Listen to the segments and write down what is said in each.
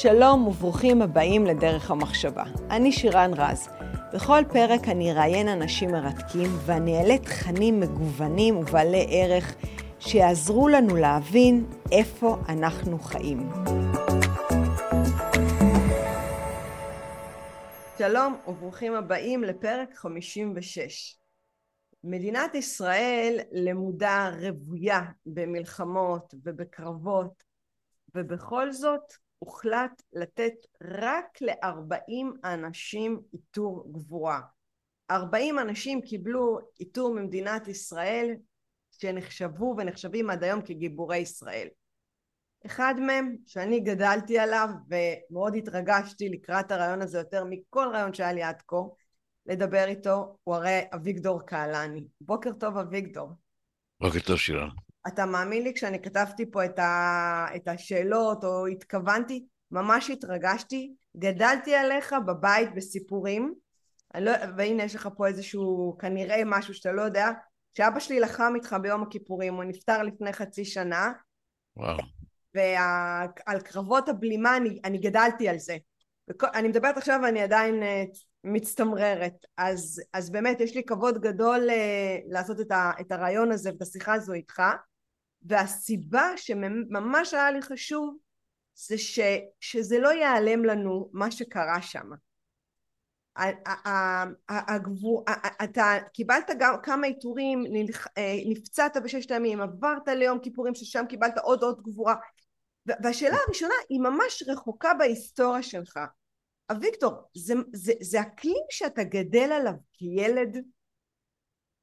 שלום וברוכים הבאים לדרך המחשבה. אני שירן רז. בכל פרק אני אראיין אנשים מרתקים ואני אעלה תכנים מגוונים ובעלי ערך שיעזרו לנו להבין איפה אנחנו חיים. שלום וברוכים הבאים לפרק 56. מדינת ישראל למודה רוויה במלחמות ובקרבות, ובכל זאת הוחלט לתת רק ל-40 אנשים עיטור גבורה. 40 אנשים קיבלו עיטור ממדינת ישראל שנחשבו ונחשבים עד היום כגיבורי ישראל. אחד מהם שאני גדלתי עליו ומאוד התרגשתי לקראת הרעיון הזה יותר מכל רעיון שהיה לי עד כה לדבר איתו הוא הרי אביגדור קהלני. בוקר טוב אביגדור. בוקר טוב שירן. אתה מאמין לי כשאני כתבתי פה את, ה, את השאלות או התכוונתי, ממש התרגשתי, גדלתי עליך בבית בסיפורים, לא, והנה יש לך פה איזשהו כנראה משהו שאתה לא יודע, שאבא שלי לחם איתך ביום הכיפורים, הוא נפטר לפני חצי שנה. וואו. ועל קרבות הבלימה אני, אני גדלתי על זה. וכל, אני מדברת עכשיו ואני עדיין uh, מצטמררת. אז, אז באמת יש לי כבוד גדול uh, לעשות את, ה, את הרעיון הזה ואת השיחה הזו איתך. והסיבה שממש היה לי חשוב זה ש, שזה לא ייעלם לנו מה שקרה שם. הגבור, אתה קיבלת גם כמה עיטורים, אה, נפצעת בששת הימים, עברת ליום כיפורים ששם קיבלת עוד עוד גבורה והשאלה הראשונה היא ממש רחוקה בהיסטוריה שלך. אביגדור, זה, זה, זה אקלים שאתה גדל עליו כילד?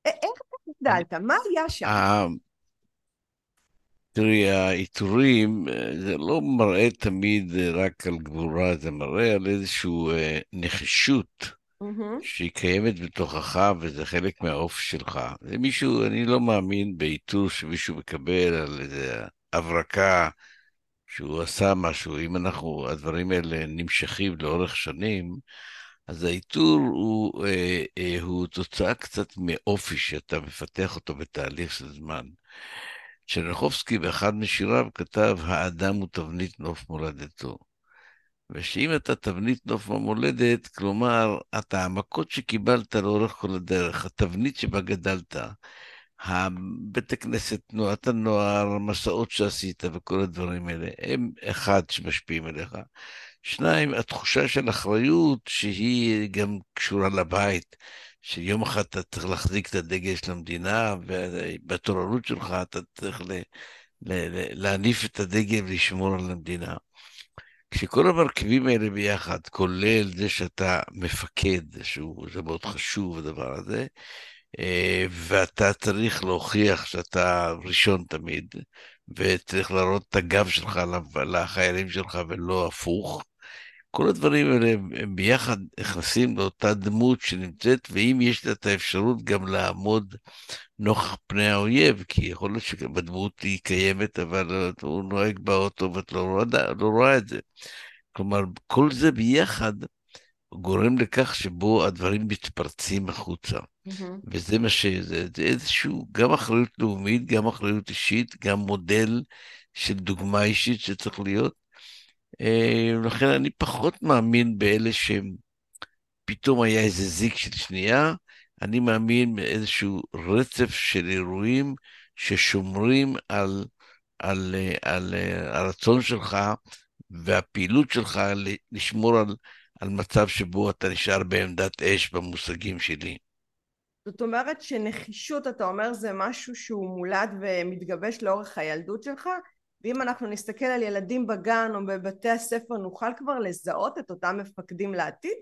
איך אתה גדלת? מה היה שם? תראי, העיטורים, אה, זה לא מראה תמיד אה, רק על גבורה, זה מראה על איזושהי אה, נחישות mm-hmm. שהיא קיימת בתוכך וזה חלק מהאוף שלך. זה מישהו, אני לא מאמין בעיטור שמישהו מקבל על איזה הברקה שהוא עשה משהו. אם אנחנו, הדברים האלה נמשכים לאורך שנים, אז העיטור הוא, אה, אה, הוא תוצאה קצת מאופי שאתה מפתח אותו בתהליך של זמן. צ'רניחובסקי באחד משיריו כתב, האדם הוא תבנית נוף מולדתו. ושאם אתה תבנית נוף המולדת, כלומר, אתה המכות שקיבלת לאורך כל הדרך, התבנית שבה גדלת, הבית הכנסת, תנועת הנוער, המסעות שעשית וכל הדברים האלה, הם אחד שמשפיעים עליך. שניים, התחושה של אחריות שהיא גם קשורה לבית. שיום אחד אתה צריך להחזיק את הדגל של המדינה, ובתורנות שלך אתה צריך ל, ל, ל, להניף את הדגל ולשמור על המדינה. כשכל המרכיבים האלה ביחד, כולל זה שאתה מפקד, שזה מאוד חשוב הדבר הזה, אה, ואתה צריך להוכיח שאתה ראשון תמיד, וצריך להראות את הגב שלך לחיילים שלך ולא הפוך, כל הדברים האלה הם ביחד נכנסים לאותה דמות שנמצאת, ואם יש לה את האפשרות גם לעמוד נוכח פני האויב, כי יכול להיות שבדמות היא קיימת, אבל הוא נוהג באוטו ואת לא רואה, לא רואה את זה. כלומר, כל זה ביחד גורם לכך שבו הדברים מתפרצים החוצה. Mm-hmm. וזה מה ש... זה, זה איזשהו, גם אחריות לאומית, גם אחריות אישית, גם מודל של דוגמה אישית שצריך להיות. אה, לכן אני פחות מאמין באלה שהם פתאום היה איזה זיק של שנייה, אני מאמין באיזשהו רצף של אירועים ששומרים על, על, על, על הרצון שלך והפעילות שלך לשמור על, על מצב שבו אתה נשאר בעמדת אש במושגים שלי. זאת אומרת שנחישות, אתה אומר, זה משהו שהוא מולד ומתגבש לאורך הילדות שלך? ואם אנחנו נסתכל על ילדים בגן או בבתי הספר נוכל כבר לזהות את אותם מפקדים לעתיד?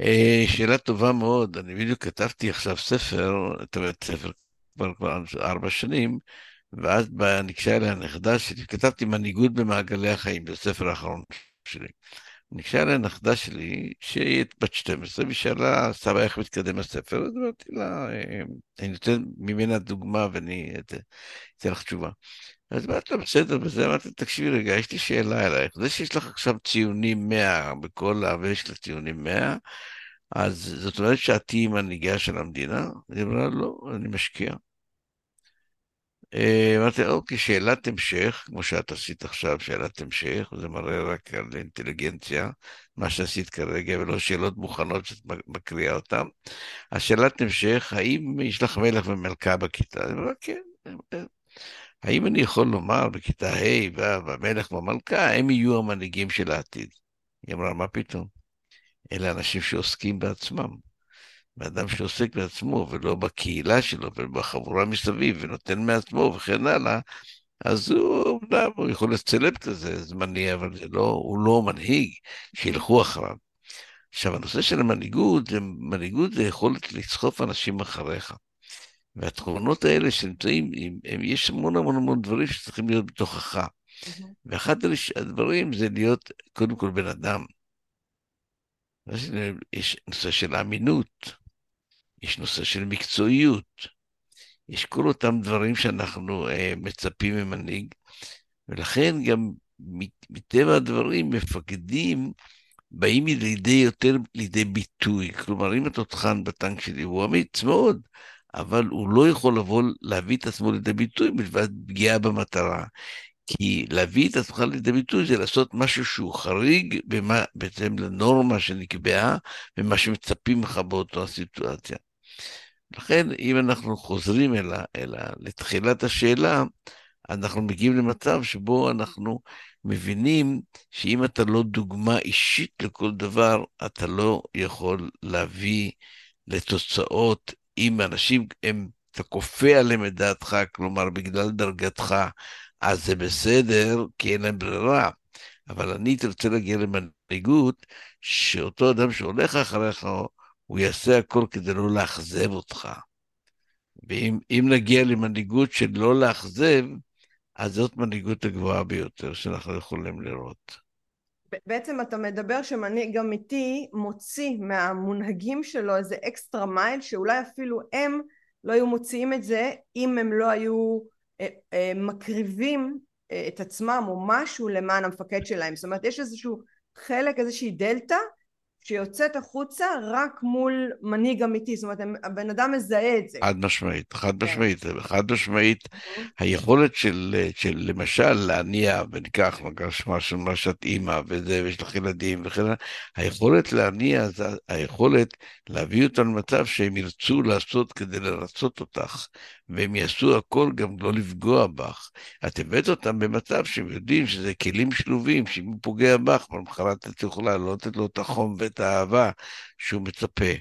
אה, שאלה טובה מאוד, אני בדיוק כתבתי עכשיו ספר, זאת אומרת ספר כבר ארבע שנים, ואז ניגשה אליי הנכדה שלי, כתבתי מנהיגות במעגלי החיים, זה הספר האחרון שלי. ניגשה אליי הנכדה שלי, שהיא בת 12, והיא שאלה, סבא, איך מתקדם הספר? אז אמרתי לה, אה, אני נותן ממנה דוגמה ואני אתן לך תשובה. אז לו, בסדר, וזה אמרתי, תקשיבי רגע, יש לי שאלה אלייך. זה שיש לך עכשיו ציונים 100 בכל ה... ויש לך ציונים 100, אז זאת אומרת שאת תהיי מנהיגה של המדינה? אני אומר, לא, אני משקיע. אה, אמרתי, אוקיי, שאלת המשך, כמו שאת עשית עכשיו, שאלת המשך, זה מראה רק על אינטליגנציה, מה שעשית כרגע, ולא שאלות מוכנות שאת מקריאה אותן. אז שאלת המשך, האם יש לך מלך ומלכה בכיתה? אני אומר, כן. האם אני יכול לומר בכיתה ה' והמלך והמלכה, הם יהיו המנהיגים של העתיד? היא אמרה, מה פתאום? אלה אנשים שעוסקים בעצמם. באדם שעוסק בעצמו ולא בקהילה שלו ובחבורה מסביב ונותן מעצמו וכן הלאה, אז הוא, אמנם, הוא יכול סלב כזה זמני, אבל זה לא, הוא לא מנהיג, שילכו אחריו. עכשיו, הנושא של המנהיגות, זה, מנהיגות זה יכולת לסחוף אנשים אחריך. והתכונות האלה שנמצאים, הם, הם, יש המון המון המון דברים שצריכים להיות בתוכך. Mm-hmm. ואחד הדברים זה להיות קודם כל בן אדם. יש נושא של אמינות, יש נושא של מקצועיות, יש כל אותם דברים שאנחנו אה, מצפים ממנהיג, ולכן גם מטבע הדברים מפקדים באים לידי יותר לידי ביטוי. כלומר, אם התותחן בטנק שלי הוא אמיץ מאוד, אבל הוא לא יכול לבוא, להביא את עצמו לידי ביטוי מלבד פגיעה במטרה. כי להביא את עצמך לידי ביטוי זה לעשות משהו שהוא חריג במה, בעצם לנורמה שנקבעה ומה שמצפים לך באותה סיטואציה. לכן, אם אנחנו חוזרים אל ה, אל ה, לתחילת השאלה, אנחנו מגיעים למצב שבו אנחנו מבינים שאם אתה לא דוגמה אישית לכל דבר, אתה לא יכול להביא לתוצאות. אם אנשים, הם, אתה כופה עליהם את דעתך, כלומר, בגלל דרגתך, אז זה בסדר, כי אין להם ברירה. אבל אני רוצה להגיע למנהיגות, שאותו אדם שהולך אחריך, הוא יעשה הכל כדי לא לאכזב אותך. ואם נגיע למנהיגות של לא לאכזב, אז זאת מנהיגות הגבוהה ביותר שאנחנו יכולים לראות. בעצם אתה מדבר שמנהיג אמיתי מוציא מהמונהגים שלו איזה אקסטרה מייל שאולי אפילו הם לא היו מוציאים את זה אם הם לא היו אה, אה, מקריבים אה, את עצמם או משהו למען המפקד שלהם. זאת אומרת יש איזשהו חלק, איזושהי דלתא שיוצאת החוצה רק מול מנהיג אמיתי, זאת אומרת הבן אדם מזהה את זה. חד משמעית, חד כן. משמעית, חד משמעית, היכולת של, של למשל להניע, וניקח משהו, מה שאת אימא וזה, ויש לך ילדים וכן הלאה, היכולת להניע זה היכולת להביא אותם למצב שהם ירצו לעשות כדי לרצות אותך, והם יעשו הכל גם לא לפגוע בך. את הבאת אותם במצב שהם יודעים שזה כלים שלובים, שאם הוא פוגע בך, למחרת את יכולה לא לתת לו את החום ואת האהבה שהוא מצפה.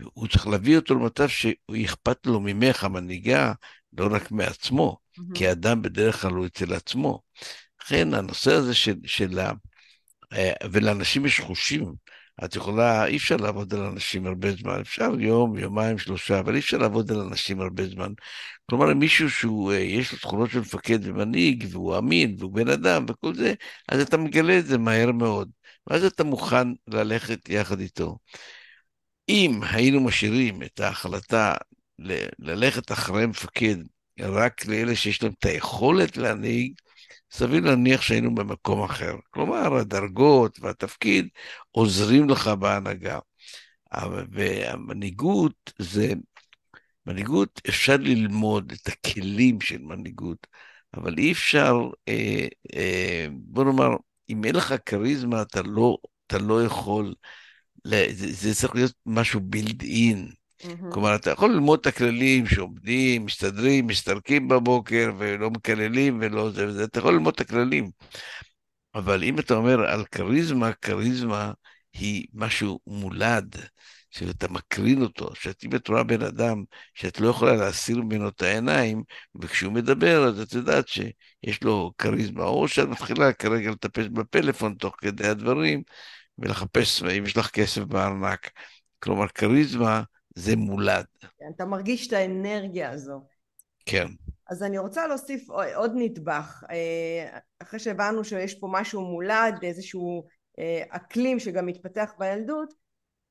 הוא צריך להביא אותו למצב שאכפת לו ממך, המנהיגה, לא רק מעצמו, mm-hmm. כי האדם בדרך כלל הוא אצל עצמו. לכן הנושא הזה של, של ה... אה, ולאנשים יש חושים. את יכולה, אי אפשר לעבוד על אנשים הרבה זמן, אפשר יום, יומיים, שלושה, אבל אי אפשר לעבוד על אנשים הרבה זמן. כלומר, מישהו שהוא, אה, יש לו תכונות של מפקד ומנהיג, והוא אמין, והוא בן אדם, וכל זה, אז אתה מגלה את זה מהר מאוד. ואז אתה מוכן ללכת יחד איתו. אם היינו משאירים את ההחלטה ל- ללכת אחרי מפקד רק לאלה שיש להם את היכולת להנהיג, סביר להניח שהיינו במקום אחר. כלומר, הדרגות והתפקיד עוזרים לך בהנהגה. והמנהיגות זה, מנהיגות אפשר ללמוד את הכלים של מנהיגות, אבל אי אפשר, אה, אה, בוא נאמר, אם אין לך כריזמה, אתה לא, אתה לא יכול, זה, זה צריך להיות משהו בילד אין. Mm-hmm. כלומר, אתה יכול ללמוד את הכללים שעומדים, מסתדרים, מסתלקים בבוקר ולא מקללים ולא זה וזה, אתה יכול ללמוד את הכללים. אבל אם אתה אומר על כריזמה, כריזמה היא משהו מולד, שאתה מקרין אותו, שאת אם את רואה בן אדם שאת לא יכולה להסיר ממנו את העיניים, וכשהוא מדבר אז את יודעת שיש לו כריזמה, או שאת מתחילה כרגע לטפס בפלאפון תוך כדי הדברים, ולחפש אם יש לך כסף בארנק. כלומר, כריזמה זה מולד. כן, אתה מרגיש את האנרגיה הזו. כן. אז אני רוצה להוסיף עוד נדבך. אה, אחרי שהבנו שיש פה משהו מולד, איזשהו אה, אקלים שגם מתפתח בילדות,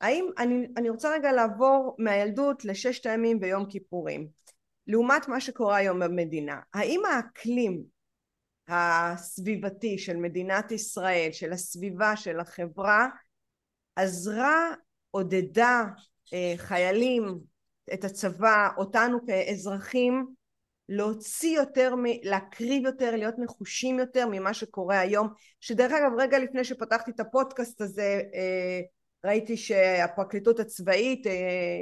האם, אני, אני רוצה רגע לעבור מהילדות לששת הימים ביום כיפורים. לעומת מה שקורה היום במדינה, האם האקלים הסביבתי של מדינת ישראל, של הסביבה, של החברה, עזרה, עודדה חיילים, את הצבא, אותנו כאזרחים, להוציא יותר, להקריב יותר, להיות נחושים יותר ממה שקורה היום, שדרך אגב רגע לפני שפתחתי את הפודקאסט הזה אה, ראיתי שהפרקליטות הצבאית אה,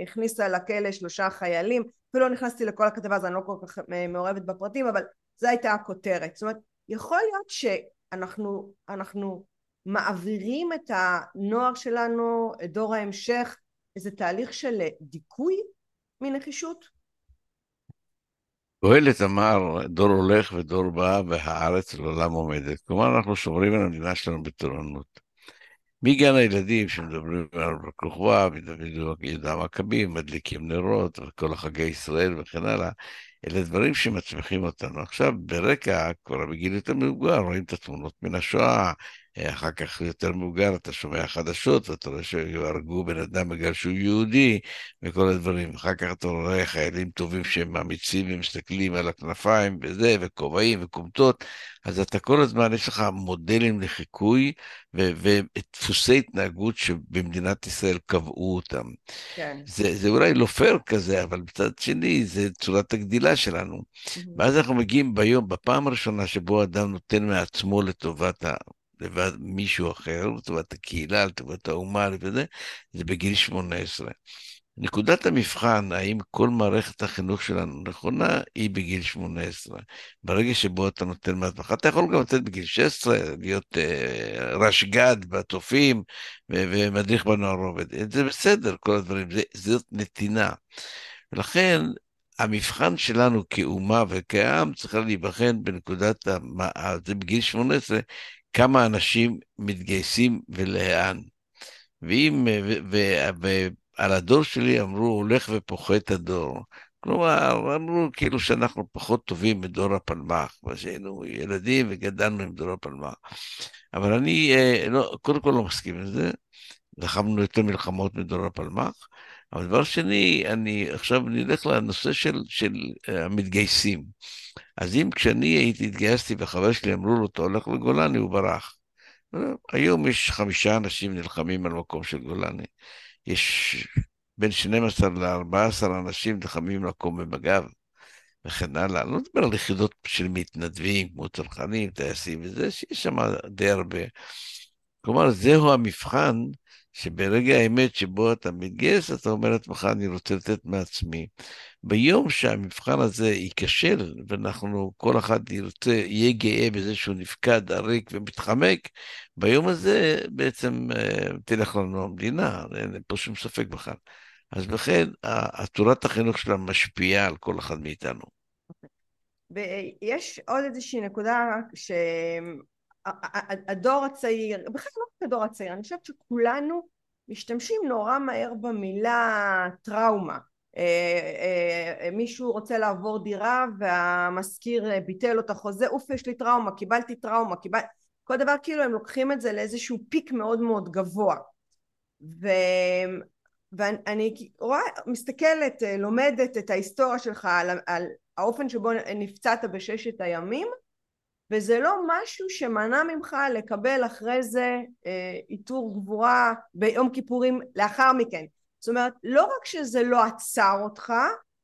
הכניסה לכלא שלושה חיילים, אפילו לא נכנסתי לכל הכתבה אז אני לא כל כך מעורבת בפרטים אבל זו הייתה הכותרת, זאת אומרת יכול להיות שאנחנו אנחנו מעבירים את הנוער שלנו, את דור ההמשך, איזה תהליך של דיכוי מנחישות? קהלת אמר, דור הולך ודור בא והארץ לעולם עומדת. כלומר, אנחנו שומרים על המדינה שלנו בתורנות. מגן הילדים שמדברים על בר כוכבא ודוד יהודה המכבים, מדליקים נרות וכל החגי ישראל וכן הלאה, אלה דברים שמצמיחים אותנו. עכשיו, ברקע, כבר בגיל יותר מבוגר, רואים את התמונות מן השואה, אחר כך יותר מבוגר אתה שומע חדשות ואתה רואה שהרגו בן אדם בגלל שהוא יהודי וכל הדברים. אחר כך אתה רואה חיילים טובים שהם אמיצים ומסתכלים על הכנפיים וזה, וכובעים וכומתות, אז אתה כל הזמן, יש לך מודלים לחיקוי ודפוסי התנהגות שבמדינת ישראל קבעו אותם. כן. זה, זה אולי לא פייר כזה, אבל מצד שני, זה צורת הגדילה שלנו. Mm-hmm. ואז אנחנו מגיעים ביום, בפעם הראשונה שבו אדם נותן מעצמו לטובת ה... לבד מישהו אחר, לטובת הקהילה, לטובת האומה, וזה, זה בגיל 18. נקודת המבחן, האם כל מערכת החינוך שלנו נכונה, היא בגיל 18. ברגע שבו אתה נותן מעצמך, אתה יכול גם לתת בגיל 16, להיות uh, רשג"ד בתופים ומדריך בנוער עובד. זה בסדר, כל הדברים, זה, זאת נתינה. ולכן, המבחן שלנו כאומה וכעם צריכה להיבחן בנקודת, זה בגיל 18, כמה אנשים מתגייסים ולאן. ואם, ועל הדור שלי אמרו, הולך ופוחת הדור. כלומר, אמרו כאילו שאנחנו פחות טובים מדור הפלמ"ח, שהיינו ילדים וגדלנו עם דור הפלמ"ח. אבל אני אה, לא, קודם כל לא מסכים עם זה, לחמנו יותר מלחמות מדור הפלמ"ח, אבל דבר שני, אני עכשיו נלך לנושא של, של אה, המתגייסים. אז אם כשאני הייתי, התגייסתי וחבר שלי אמרו לו, אתה הולך לגולני, הוא ברח. היום יש חמישה אנשים נלחמים על מקום של גולני. יש בין 12 ל-14 אנשים נלחמים לקום במג"ב וכן הלאה. אני לא מדבר על יחידות של מתנדבים, כמו צרכנים, טייסים וזה, שיש שם די הרבה. כלומר, זהו המבחן שברגע האמת שבו אתה מתגייס, אתה אומר לעצמך, אני רוצה לתת מעצמי. ביום שהמבחן הזה ייכשל, ואנחנו, כל אחד ירצה, יהיה גאה בזה שהוא נפקד, עריק ומתחמק, ביום הזה בעצם אה, תלך לנו המדינה, אין פה שום ספק בכלל. אז לכן, תורת החינוך שלה משפיעה על כל אחד מאיתנו. ויש עוד איזושהי נקודה שהדור הצעיר, בכלל לא רק הדור הצעיר, אני חושבת שכולנו משתמשים נורא מהר במילה טראומה. אה, אה, מישהו רוצה לעבור דירה והמשכיר ביטל לו את החוזה, אוף יש לי טראומה, קיבלתי טראומה, קיבל... כל דבר כאילו הם לוקחים את זה לאיזשהו פיק מאוד מאוד גבוה. ו... ואני רואה, מסתכלת, לומדת את ההיסטוריה שלך על, על האופן שבו נפצעת בששת הימים וזה לא משהו שמנע ממך לקבל אחרי זה אה, עיטור גבורה ביום כיפורים לאחר מכן. זאת אומרת, לא רק שזה לא עצר אותך,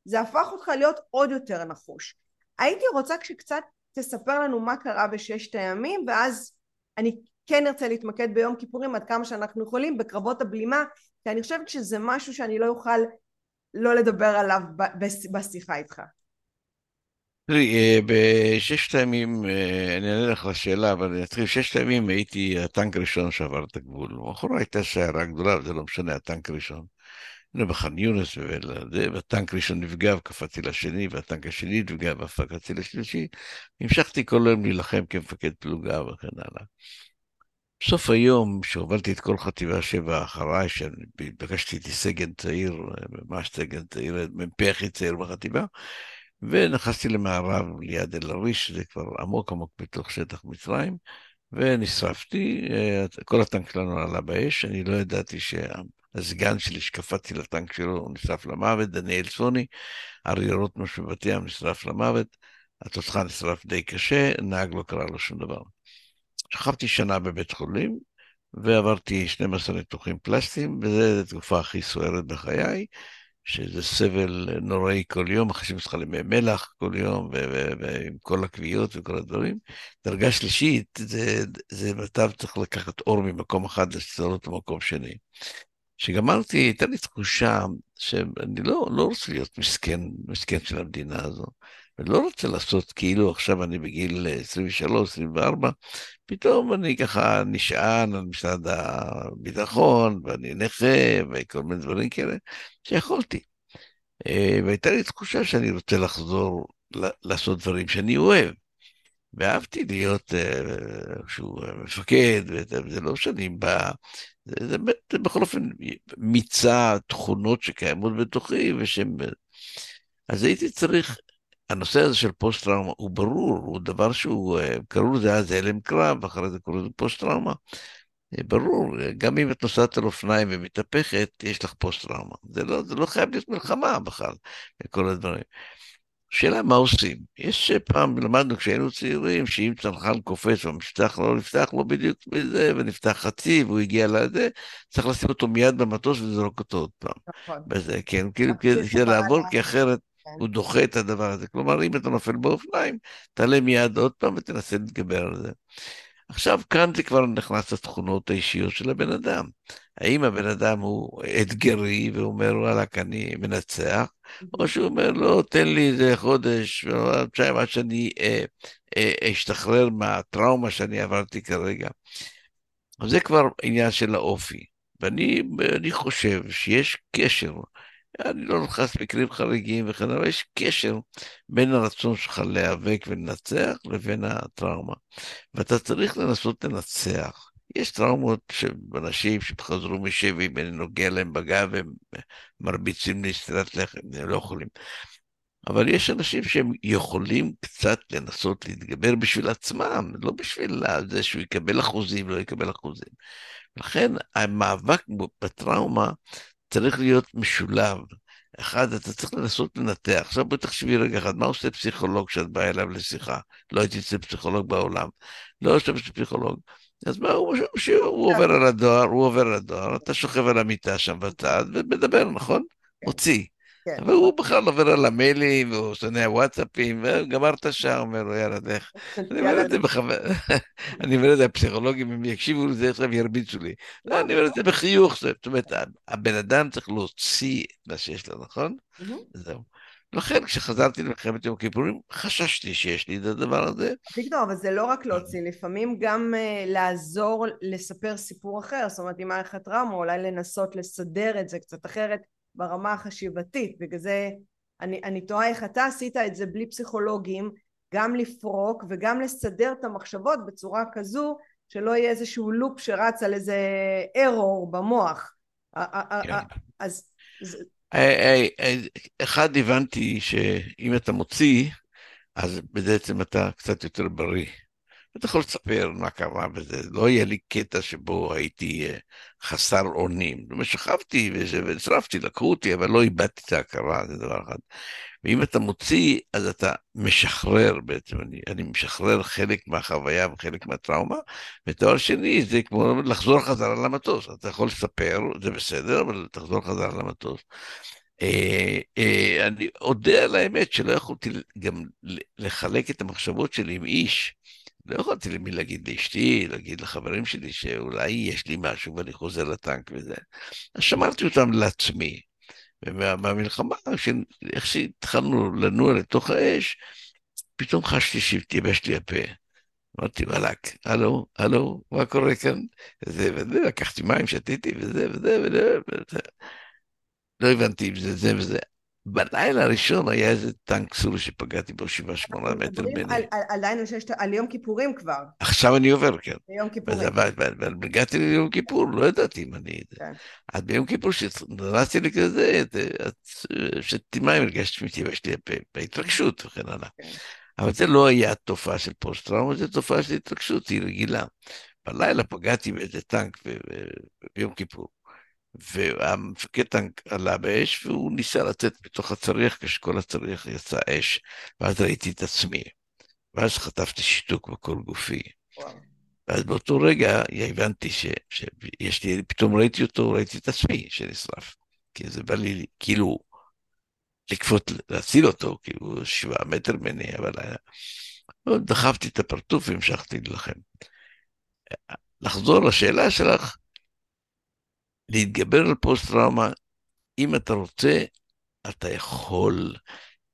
זה הפך אותך להיות עוד יותר נחוש. הייתי רוצה שקצת תספר לנו מה קרה בששת הימים, ואז אני כן ארצה להתמקד ביום כיפורים עד כמה שאנחנו יכולים בקרבות הבלימה, כי אני חושבת שזה משהו שאני לא אוכל לא לדבר עליו בשיחה איתך. תראי, אה, בששת הימים, אה, אני אענה לך לשאלה, אבל אני אתחיל, בששת הימים הייתי הטנק הראשון שעבר את הגבול. מאחורי הייתה שיירה גדולה, וזה לא משנה, הטנק הראשון. הנה בח'אן יונס, והטנק הראשון נפגע וקפצתי לשני, והטנק השני נפגע וקפצתי לשלישי. המשכתי כל היום להילחם כמפקד פלוגה וכן הלאה. בסוף היום, שהובלתי את כל חטיבה שבע אחריי, שפגשתי איתי סגן צעיר, ממש סגן צעיר, מ"פ הכי צעיר בחטיבה, ונכנסתי למערב ליד אל-עריש, שזה כבר עמוק עמוק בתוך שטח מצרים, ונשרפתי, אה, כל הטנק שלנו עלה באש, אני לא ידעתי שהסגן שלי שקפצתי לטנק שלו, הוא נשרף למוות, דניאל סוני, אריה רוטמש בבת ים נשרף למוות, התותחה נשרף די קשה, נהג לא קרה לו שום דבר. שכבתי שנה בבית חולים, ועברתי 12 ניתוחים פלסטיים, וזו התקופה הכי סוערת בחיי. שזה סבל נוראי כל יום, אחרי אותך למי מלח כל יום, ועם כל הקביעות וכל הדברים. דרגה שלישית, זה, זה מצב צריך לקחת אור ממקום אחד לסלול למקום שני. כשגמרתי, הייתה לי תחושה שאני לא, לא רוצה להיות מסכן, מסכן של המדינה הזו. אני לא רוצה לעשות כאילו עכשיו אני בגיל 23, 24, פתאום אני ככה נשען על משרד הביטחון, ואני נכה, וכל מיני דברים כאלה, שיכולתי. אה, והייתה לי תחושה שאני רוצה לחזור לעשות דברים שאני אוהב. ואהבתי להיות איזשהו אה, מפקד, וזה לא שאני בא, זה, זה, זה בכל אופן מיצה תכונות שקיימות בתוכי, ושהם... אז הייתי צריך הנושא הזה של פוסט-טראומה הוא ברור, הוא דבר שהוא, אה, קראו לזה אז הלם קרב, ואחרי זה קראו לזה פוסט-טראומה. אה, ברור, גם אם את נוסעת על אופניים ומתהפכת, יש לך פוסט-טראומה. זה לא, זה לא חייב להיות מלחמה בכלל, כל הדברים. השאלה מה עושים. יש פעם, למדנו כשהיינו צעירים, שאם צנחן קופץ והמפתח לא נפתח לו בדיוק בזה, ונפתח חצי והוא הגיע לזה, צריך לשים אותו מיד במטוס ולזרוק אותו עוד פעם. נכון. בזה, כן, כאילו כדי לעבור, כי אחרת הוא דוחה את הדבר הזה. כלומר, אם אתה נופל באופניים, תעלה מיד עוד פעם ותנסה להתגבר על זה. עכשיו, כאן זה כבר נכנס לתכונות האישיות של הבן אדם. האם הבן אדם הוא אתגרי ואומר, וואלכ, אני מנצח, או שהוא אומר, לא, תן לי איזה חודש, חודשיים עד שאני אה, אה, אשתחרר מהטראומה שאני עברתי כרגע. זה כבר עניין של האופי. ואני חושב שיש קשר אני לא נכנס למקרים חריגים וכן הלאה, יש קשר בין הרצון שלך להיאבק ולנצח לבין הטראומה. ואתה צריך לנסות לנצח. יש טראומות של אנשים שחזרו משבי ואני נוגע להם בגב והם מרביצים לי סטירת לחם, הם לא יכולים. אבל יש אנשים שהם יכולים קצת לנסות להתגבר בשביל עצמם, לא בשביל זה שהוא יקבל אחוזים, לא יקבל אחוזים. לכן המאבק בטראומה צריך להיות משולב. אחד, אתה צריך לנסות לנתח. עכשיו בואי תחשבי רגע אחד, מה עושה פסיכולוג כשאת באה אליו לשיחה? לא הייתי אצל פסיכולוג בעולם. לא יושב אצל פסיכולוג. אז מה, הוא, הוא עובר על הדואר, הוא עובר על הדואר, אתה שוכב על המיטה שם בצד ומדבר, נכון? מוציא. כן. והוא בכלל עובר על המיילים, והוא שונא הוואטסאפים, וגמר את השעה, אומר לו, יאללה, לך. אני אומר את זה בכוונה, אני אומר את זה, הפסיכולוגים, אם יקשיבו לזה עכשיו ירביצו לי. לא, אני אומר את זה בחיוך, זאת אומרת, הבן אדם צריך להוציא את מה שיש לו, נכון? זהו. לכן כשחזרתי למלחמת יום הכיפורים חששתי שיש לי את הדבר הזה. אביגדור, אבל זה לא רק להוציא, לפעמים גם uh, לעזור לספר סיפור אחר, זאת אומרת אם היה לך טראומה אולי לנסות לסדר את זה קצת אחרת ברמה החשיבתית, בגלל זה אני, אני תוהה איך אתה עשית את זה בלי פסיכולוגים, גם לפרוק וגם לסדר את המחשבות בצורה כזו שלא יהיה איזשהו לופ שרץ על איזה ארור במוח. כן. אז... אחד הבנתי שאם אתה מוציא, אז בעצם אתה קצת יותר בריא. אתה יכול לספר מה קרה וזה, לא יהיה לי קטע שבו הייתי אה, חסר אונים. שכבתי ונשרפתי, לקחו אותי, אבל לא איבדתי את ההכרה, זה דבר אחד. ואם אתה מוציא, אז אתה משחרר בעצם, אני, אני משחרר חלק מהחוויה וחלק מהטראומה, ודבר שני, זה כמו לחזור חזרה למטוס. אתה יכול לספר, זה בסדר, אבל תחזור חזרה למטוס. אה, אה, אני אודה על האמת שלא יכולתי גם לחלק את המחשבות שלי עם איש. לא יכולתי למי להגיד לאשתי, להגיד לחברים שלי שאולי יש לי משהו ואני חוזר לטנק וזה. אז שמרתי אותם לעצמי. ובמלחמה, איך שהתחלנו לנוע לתוך האש, פתאום חשתי שהתייבש לי הפה. אמרתי, וואלכ, הלו, הלו, מה קורה כאן? וזה וזה, לקחתי מים, שתיתי וזה וזה וזה. וזה. לא הבנתי אם זה זה וזה. בלילה הראשון היה איזה טנק סורי שפגעתי בו שבעה שמונה מטר ממני. עדיין על יום כיפורים כבר. עכשיו אני עובר, כן. ביום כיפורים. הגעתי ליום כיפור, לא ידעתי אם אני... כן. אז ביום כיפור כשנכנסתי לכזה, שתיתי מים, הרגשתי מתייבש לי הפה, בהתרגשות וכן הלאה. כן. אבל זה לא היה תופעה של פוסט-טראומה, זו תופעה של התרגשות, היא רגילה. בלילה פגעתי באיזה טנק ביום כיפור. והמפקד טנק עלה באש, והוא ניסה לצאת בתוך הצריח כשכל הצריח יצא אש, ואז ראיתי את עצמי. ואז חטפתי שיתוק בכל גופי. וואו. ואז באותו רגע הבנתי ש, שיש לי, פתאום ראיתי אותו, ראיתי את עצמי שנשרף. כי זה בא לי, כאילו, לקפוט, להציל אותו, כי הוא שבעה מטר ממני, אבל היה... דחפתי את הפרצוף והמשכתי להילחם. לחזור לשאלה שלך, להתגבר על פוסט-טראומה, אם אתה רוצה, אתה יכול,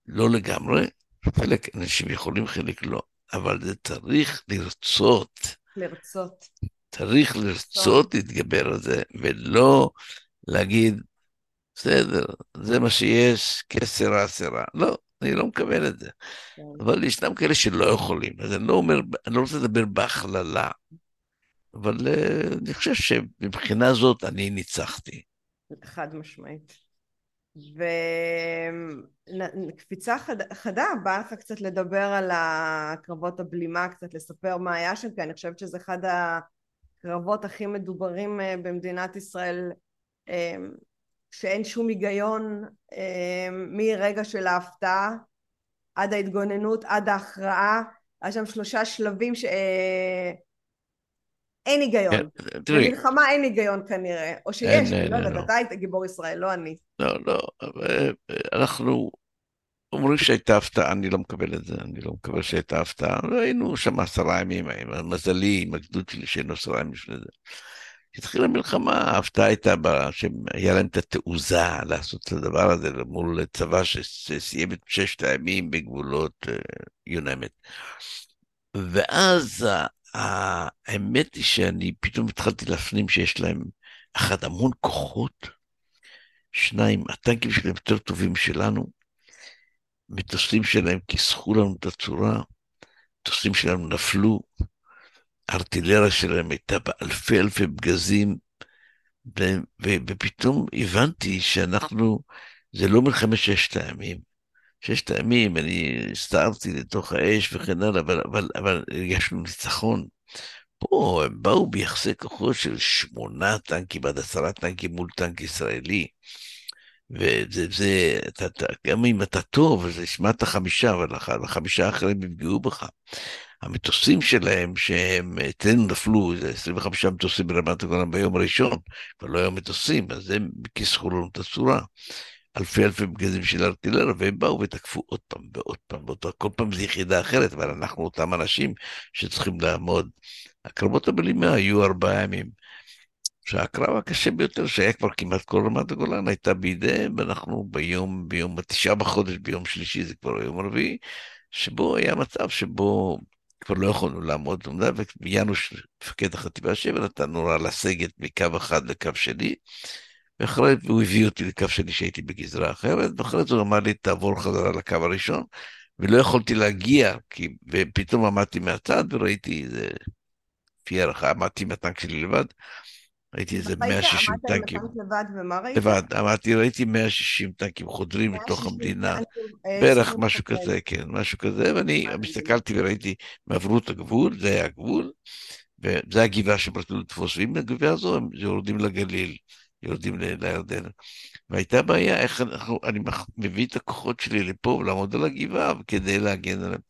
לא לגמרי, חלק אנשים יכולים, חלק לא, אבל זה צריך לרצות. לרצות. צריך לרצות להתגבר על זה, ולא להגיד, בסדר, זה מה שיש, כסרה סרה. לא, אני לא מקבל את זה. כן. אבל ישנם כאלה שלא יכולים, אז אני לא אומר, אני לא רוצה לדבר בהכללה, אבל uh, אני חושב שמבחינה זאת אני ניצחתי. חד משמעית. וקפיצה חד... חדה, בא לך קצת לדבר על הקרבות הבלימה, קצת לספר מה היה שם, כי אני חושבת שזה אחד הקרבות הכי מדוברים אה, במדינת ישראל, אה, שאין שום היגיון מרגע של ההפתעה עד ההתגוננות, עד ההכרעה, היה שם שלושה שלבים ש... אין היגיון. כן, תראי. במלחמה אין היגיון כנראה, או שיש, אני לא יודעת, אתה היית גיבור ישראל, לא אני. לא, לא, אנחנו אומרים שהייתה הפתעה, אני לא מקבל את זה, אני לא מקבל שהייתה הפתעה. היינו שם עשרה ימים, מזלי, עם הגדוד שלי שהיינו עשרה ימים לפני זה. כשהתחילה המלחמה, ההפתעה הייתה שהיה להם את התעוזה לעשות את הדבר הזה מול צבא שסיים את ששת הימים בגבולות. אה, ואז האמת היא שאני פתאום התחלתי להפנים שיש להם, אחד, המון כוחות, שניים, הטנקים שלהם יותר טובים שלנו, מטוסים שלהם כיסחו לנו את הצורה, מטוסים שלנו נפלו, הארטילריה שלהם הייתה באלפי אלפי פגזים, ופתאום הבנתי שאנחנו, זה לא מלחמת ששת הימים. ששת הימים, אני הסתערתי לתוך האש וכן הלאה, אבל, אבל, אבל הרגשנו ניצחון. פה הם באו ביחסי כוחות של שמונה טנקים עד עשרה טנקים מול טנק ישראלי. וזה, זה, אתה, אתה, גם אם אתה טוב, אז השמעת חמישה, אבל החמישה האחרים יפגעו בך. המטוסים שלהם, שהם אצלנו נפלו, זה 25 מטוסים ברמת הגולן ביום הראשון, ולא היו מטוסים, אז הם כיסחו לנו את הצורה. אלפי אלפי בגזים של ארטילריה, והם באו ותקפו עוד פעם ועוד פעם, ואותו, כל פעם זו יחידה אחרת, אבל אנחנו אותם אנשים שצריכים לעמוד. הקרבות הבלימה היו ארבעה ימים. שהקרב הקשה ביותר, שהיה כבר כמעט כל רמת הגולן, הייתה בידיהם, ואנחנו ביום, ביום התשעה בחודש, ביום שלישי, זה כבר היום הרביעי, שבו היה מצב שבו כבר לא יכולנו לעמוד, ויאנוש, מפקד החטיבה 7, נתן הוראה לסגת מקו אחד לקו שני, ואחרי זה הוא הביא אותי לקו שני שהייתי בגזרה אחרת, ואחרי זה הוא אמר לי, תעבור חזרה לקו הראשון, ולא יכולתי להגיע, כי, ופתאום עמדתי מהצד וראיתי איזה, לפי הערכה, עמדתי עם הטנק שלי לבד, ראיתי איזה 160 טנקים. לבד, ומה ראית? לבד, אמרתי, ראיתי 160 טנקים חודרים לתוך המדינה, אה, בערך משהו כזה, כן, משהו כזה, ואני הסתכלתי וראיתי, הם עברו את הגבול, זה היה הגבול, וזה הגבעה שהם רצו לתפוס, ואם הגבעה הזו, הם יורדים לגליל. יורדים לירדן. והייתה בעיה, איך אנחנו, אני מביא את הכוחות שלי לפה ולעמוד על הגבעה כדי להגן עליהם.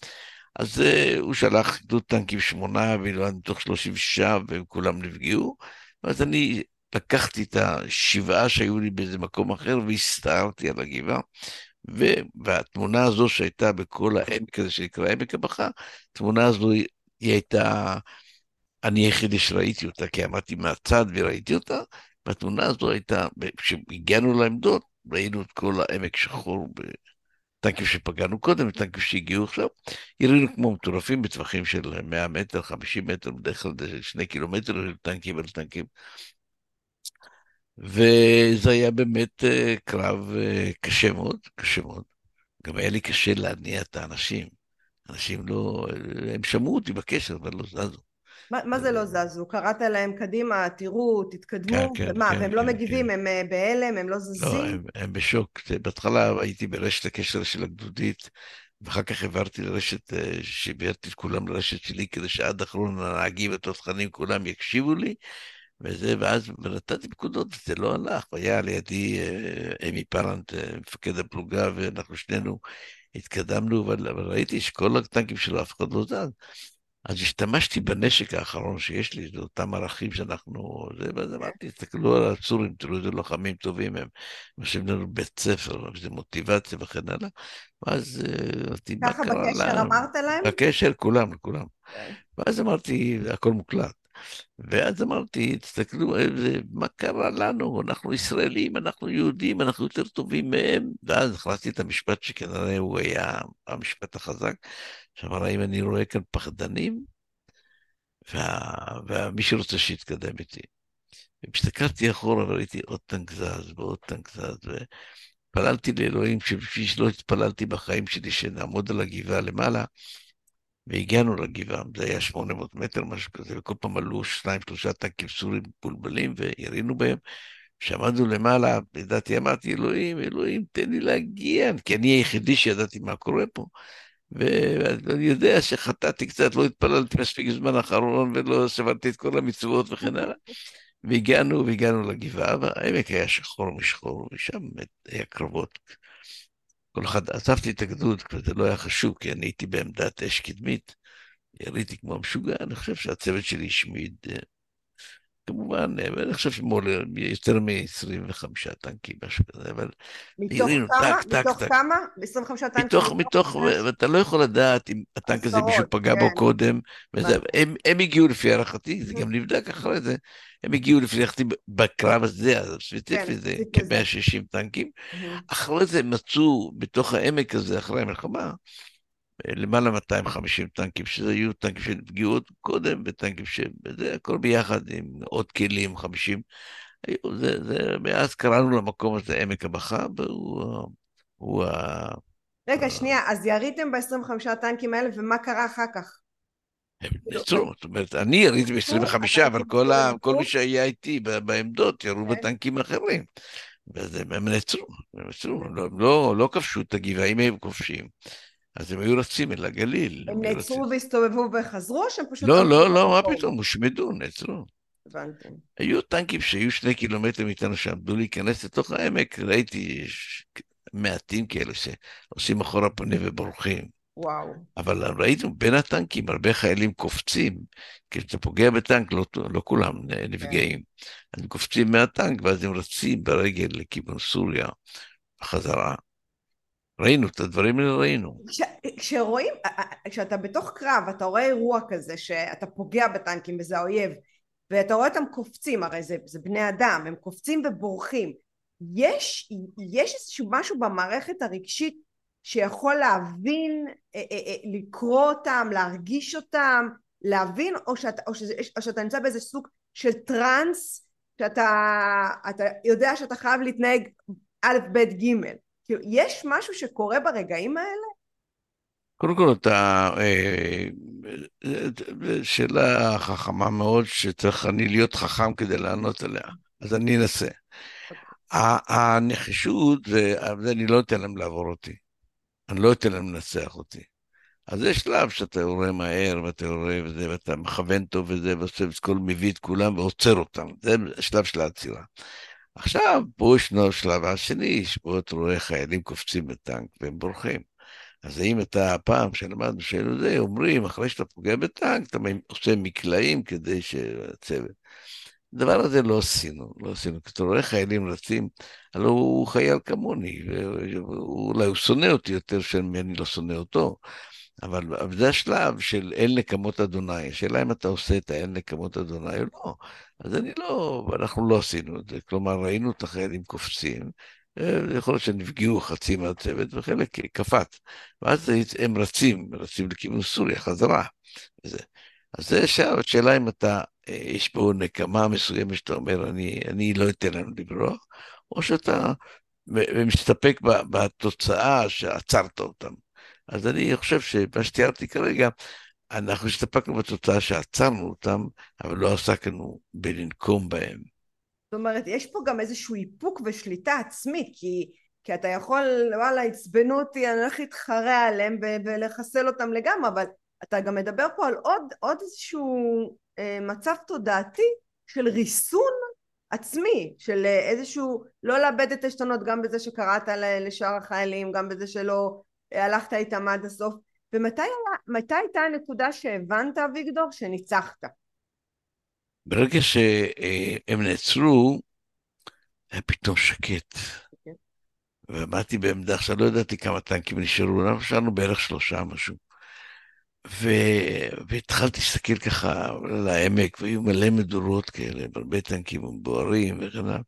אז uh, הוא שלח גדוד טנקים שמונה, מתוך שלושים ושעה, והם כולם נפגעו. ואז אני לקחתי את השבעה שהיו לי באיזה מקום אחר והסתערתי על הגבעה. והתמונה הזו שהייתה בכל העמק הזה שנקרא עמק הבכה, התמונה הזו היא, היא הייתה, אני היחידי שראיתי אותה, כי עמדתי מהצד וראיתי אותה, והתמונה הזו הייתה, כשהגענו לעמדות, ראינו את כל העמק שחור בטנקים שפגענו קודם וטנקים שהגיעו עכשיו, יראינו כמו מטורפים בטווחים של 100 מטר, 50 מטר, בדרך כלל זה שני קילומטר טנקים על טנקים. וזה היה באמת uh, קרב uh, קשה מאוד, קשה מאוד. גם היה לי קשה להניע את האנשים. אנשים לא, הם שמעו אותי בקשר, אבל לא זזו. מה, מה זה לא זזו? קראת להם קדימה, תראו, תתקדמו, כן, כן, ומה, כן, והם לא כן, לא מגיבים, כן. הם אה, בהלם, הם לא זזים? לא, הם, הם בשוק. בהתחלה הייתי ברשת הקשר של הגדודית, ואחר כך העברתי לרשת, אה, שהעברתי את כולם לרשת שלי, כדי שעד אחרון הנהגים והתותחנים כולם יקשיבו לי, וזה, ואז נתתי פקודות, זה לא הלך, והיה לידי אה, אמי פרנט, מפקד הפלוגה, ואנחנו שנינו התקדמנו, אבל, אבל ראיתי שכל הטנקים שלו, אף אחד לא זז. אז השתמשתי בנשק האחרון שיש לי, זה אותם ערכים שאנחנו... זה, ואז אמרתי, תסתכלו על הצורים, תראו איזה לוחמים טובים הם, משאירים לנו בית ספר, איזה מוטיבציה וכן הלאה. ואז אה, אמרתי, מה קרה לנו? ככה בקשר אמרת להם? בקשר, כולם. Okay. כן. ואז אמרתי, הכל מוקלט. ואז אמרתי, תסתכלו, מה קרה לנו? אנחנו ישראלים, אנחנו יהודים, אנחנו יותר טובים מהם. ואז הכנסתי את המשפט שכנראה הוא היה המשפט החזק, שאמר, האם אני רואה כאן פחדנים? ומי שרוצה שיתקדם איתי. והסתכלתי אחורה וראיתי עוד טנק זז ועוד טנק זז, ופללתי לאלוהים, כפי שלא התפללתי בחיים שלי, שנעמוד על הגבעה למעלה, והגענו לגבעה, זה היה 800 מטר, משהו כזה, וכל פעם עלו שניים, שלושה טנקים סורים מבולבלים, וירינו בהם. כשעמדנו למעלה, לדעתי אמרתי, אלוהים, אלוהים, תן לי להגיע, כי אני היחידי שידעתי מה קורה פה. ואני יודע שחטאתי קצת, לא התפללתי מספיק זמן האחרון ולא סברתי את כל המצוות וכן הלאה. והגענו, והגענו לגבעה, והעמק היה שחור משחור, ושם היה קרבות. כל אחד, עזבתי את הגדוד, זה לא היה חשוב, כי אני הייתי בעמדת אש קדמית. יריתי כמו משוגע, אני חושב שהצוות שלי השמיד אה, כמובן, אני חושב יותר מ-25 טנקים, משהו כזה, אבל... מתוך כמה? טק, מתוך טק, כמה? 25 טנקים? מתוך, מתוך, ואתה לא יכול לדעת אם הטנק הזה מישהו פגע כן. בו קודם, וזה, הם, הם הגיעו לפי הערכתי, זה גם נבדק אחרי זה, הם הגיעו לפי הערכתי בקרב הזה, הספציפי כן, זה כ-160 טנקים, אחרי זה מצאו בתוך העמק הזה, אחרי המלחמה, למעלה מ-250 טנקים, שזה היו טנקים שנפגעו עוד קודם, וטנקים ש... זה הכל ביחד עם עוד כלים, 50. היו, זה, זה, מאז קראנו למקום הזה עמק הבכה, והוא... הוא ה... רגע, שנייה, אז יריתם ב-25 טנקים האלה, ומה קרה אחר כך? הם נעצרו, זאת אומרת, אני יריתי ב-25, אבל כל, ה, כל מי שהיה איתי בעמדות ירו כן. בטנקים אחרים. והם נעצרו, הם נעצרו, לא, לא, לא כבשו את הגבעה, אם הם כובשים. אז הם היו רצים אל הגליל. הם נעצרו והסתובבו וחזרו, או שהם פשוט... לא, לא, לא, מה פתאום, הושמדו, נעצרו. הבנתי. היו טנקים שהיו שני קילומטר מאיתנו שעמדו להיכנס לתוך העמק, ראיתי מעטים כאלה שעושים אחורה פנים ובורחים. וואו. אבל ראינו בין הטנקים הרבה חיילים קופצים, כשאתה פוגע בטנק לא, לא כולם נפגעים. כן. הם קופצים מהטנק ואז הם רצים ברגל לכיוון סוריה, בחזרה. ראינו את הדברים האלה, ראינו. כש, כשרואים, כשאתה בתוך קרב, אתה רואה אירוע כזה, שאתה פוגע בטנקים וזה האויב, ואתה רואה אותם קופצים, הרי זה, זה בני אדם, הם קופצים ובורחים. יש, יש איזשהו משהו במערכת הרגשית שיכול להבין, לקרוא אותם, להרגיש אותם, להבין, או שאתה, או שזה, או שאתה נמצא באיזה סוג של טראנס, שאתה יודע שאתה חייב להתנהג א', ב', ג'. כאילו, יש משהו שקורה ברגעים האלה? קודם כל, אתה... אה, שאלה חכמה מאוד, שצריך אני להיות חכם כדי לענות עליה, אז אני אנסה. הנחישות, זה, אני לא אתן להם לעבור אותי. אני לא אתן להם לנצח אותי. אז יש שלב שאתה יורה מהר, ואתה יורה וזה, ואתה מכוון טוב וזה, ועושה את כל, מביא את כולם ועוצר אותם. זה השלב של העצירה. עכשיו, פה ישנו השלב השני, שבו אתה רואה חיילים קופצים בטנק והם בורחים. אז האם אתה, פעם שלמדנו שאלו זה, אומרים, אחרי שאתה פוגע בטנק, אתה עושה מקלעים כדי שהצוות. הדבר הזה לא עשינו, לא עשינו. כי אתה רואה חיילים רצים, הלוא הוא חייל כמוני, ואולי הוא שונא אותי יותר שאני לא שונא אותו. אבל, אבל זה השלב של אל נקמות אדוני. השאלה אם אתה עושה את האל נקמות אדוני או לא. אז אני לא, אנחנו לא עשינו את זה. כלומר, ראינו את החיילים קופצים, אה, יכול להיות שנפגעו חצי מהצוות וחלק קפץ. ואז הם רצים, רצים לכיוון סוריה, חזרה. וזה. אז זה שאלה, אם אתה, אה, יש פה נקמה מסוימת שאתה אומר, אני, אני לא אתן להם לברוח, או שאתה מסתפק בתוצאה שעצרת אותם. אז אני חושב שמה שתיארתי כרגע, אנחנו הסתפקנו בתוצאה שעצרנו אותם, אבל לא עסקנו בלנקום בהם. זאת אומרת, יש פה גם איזשהו איפוק ושליטה עצמית, כי, כי אתה יכול, וואלה, עצבנו אותי, אני הולך להתחרע עליהם ולחסל אותם לגמרי, אבל אתה גם מדבר פה על עוד, עוד איזשהו אה, מצב תודעתי של ריסון עצמי, של אה, איזשהו לא לאבד את העשתונות גם בזה שקראת לשאר החיילים, גם בזה שלא הלכת איתם עד הסוף ומתי הייתה הנקודה שהבנת, אביגדור, שניצחת? ברגע שהם נעצרו, היה פתאום שקט. Okay. ועמדתי בעמדה, עכשיו לא ידעתי כמה טנקים נשארו, אנחנו נשארנו בערך שלושה משהו. ו... והתחלתי להסתכל ככה על העמק, והיו מלא מדורות כאלה, הרבה טנקים מבוערים וכן הלאה.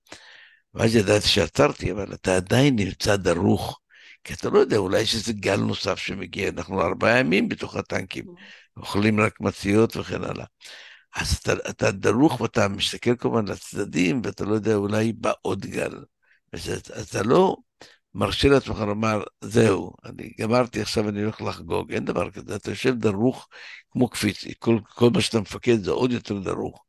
ואז ידעתי שעצרתי, אבל אתה עדיין נמצא דרוך, כי אתה לא יודע, אולי יש איזה גל נוסף שמגיע, אנחנו ארבעה ימים בתוך הטנקים, אוכלים רק מציות וכן הלאה. אז אתה, אתה דרוך ואתה מסתכל כמובן לצדדים, ואתה לא יודע, אולי בא עוד גל. אז אתה לא מרשה לעצמך לומר, זהו, אני גמרתי, עכשיו אני הולך לחגוג. אין דבר כזה, אתה יושב דרוך כמו קפיץ, כל, כל מה שאתה מפקד זה עוד יותר דרוך.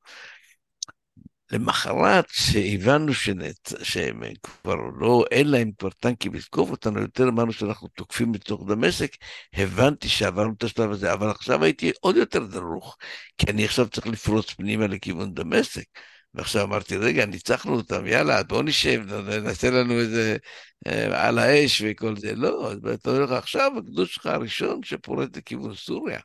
למחרת, שהבנו שנצ... שהם כבר לא, אין להם כבר טנקים לתקוף אותנו, יותר אמרנו שאנחנו תוקפים בתוך דמשק, הבנתי שעברנו את השלב הזה, אבל עכשיו הייתי עוד יותר דרוך, כי אני עכשיו צריך לפרוץ פנימה לכיוון דמשק. ועכשיו אמרתי, רגע, ניצחנו אותם, יאללה, בואו נשב, נעשה לנו איזה אה, על האש וכל זה. לא, אתה אומר לך, עכשיו הגדוד שלך הראשון שפורט לכיוון סוריה.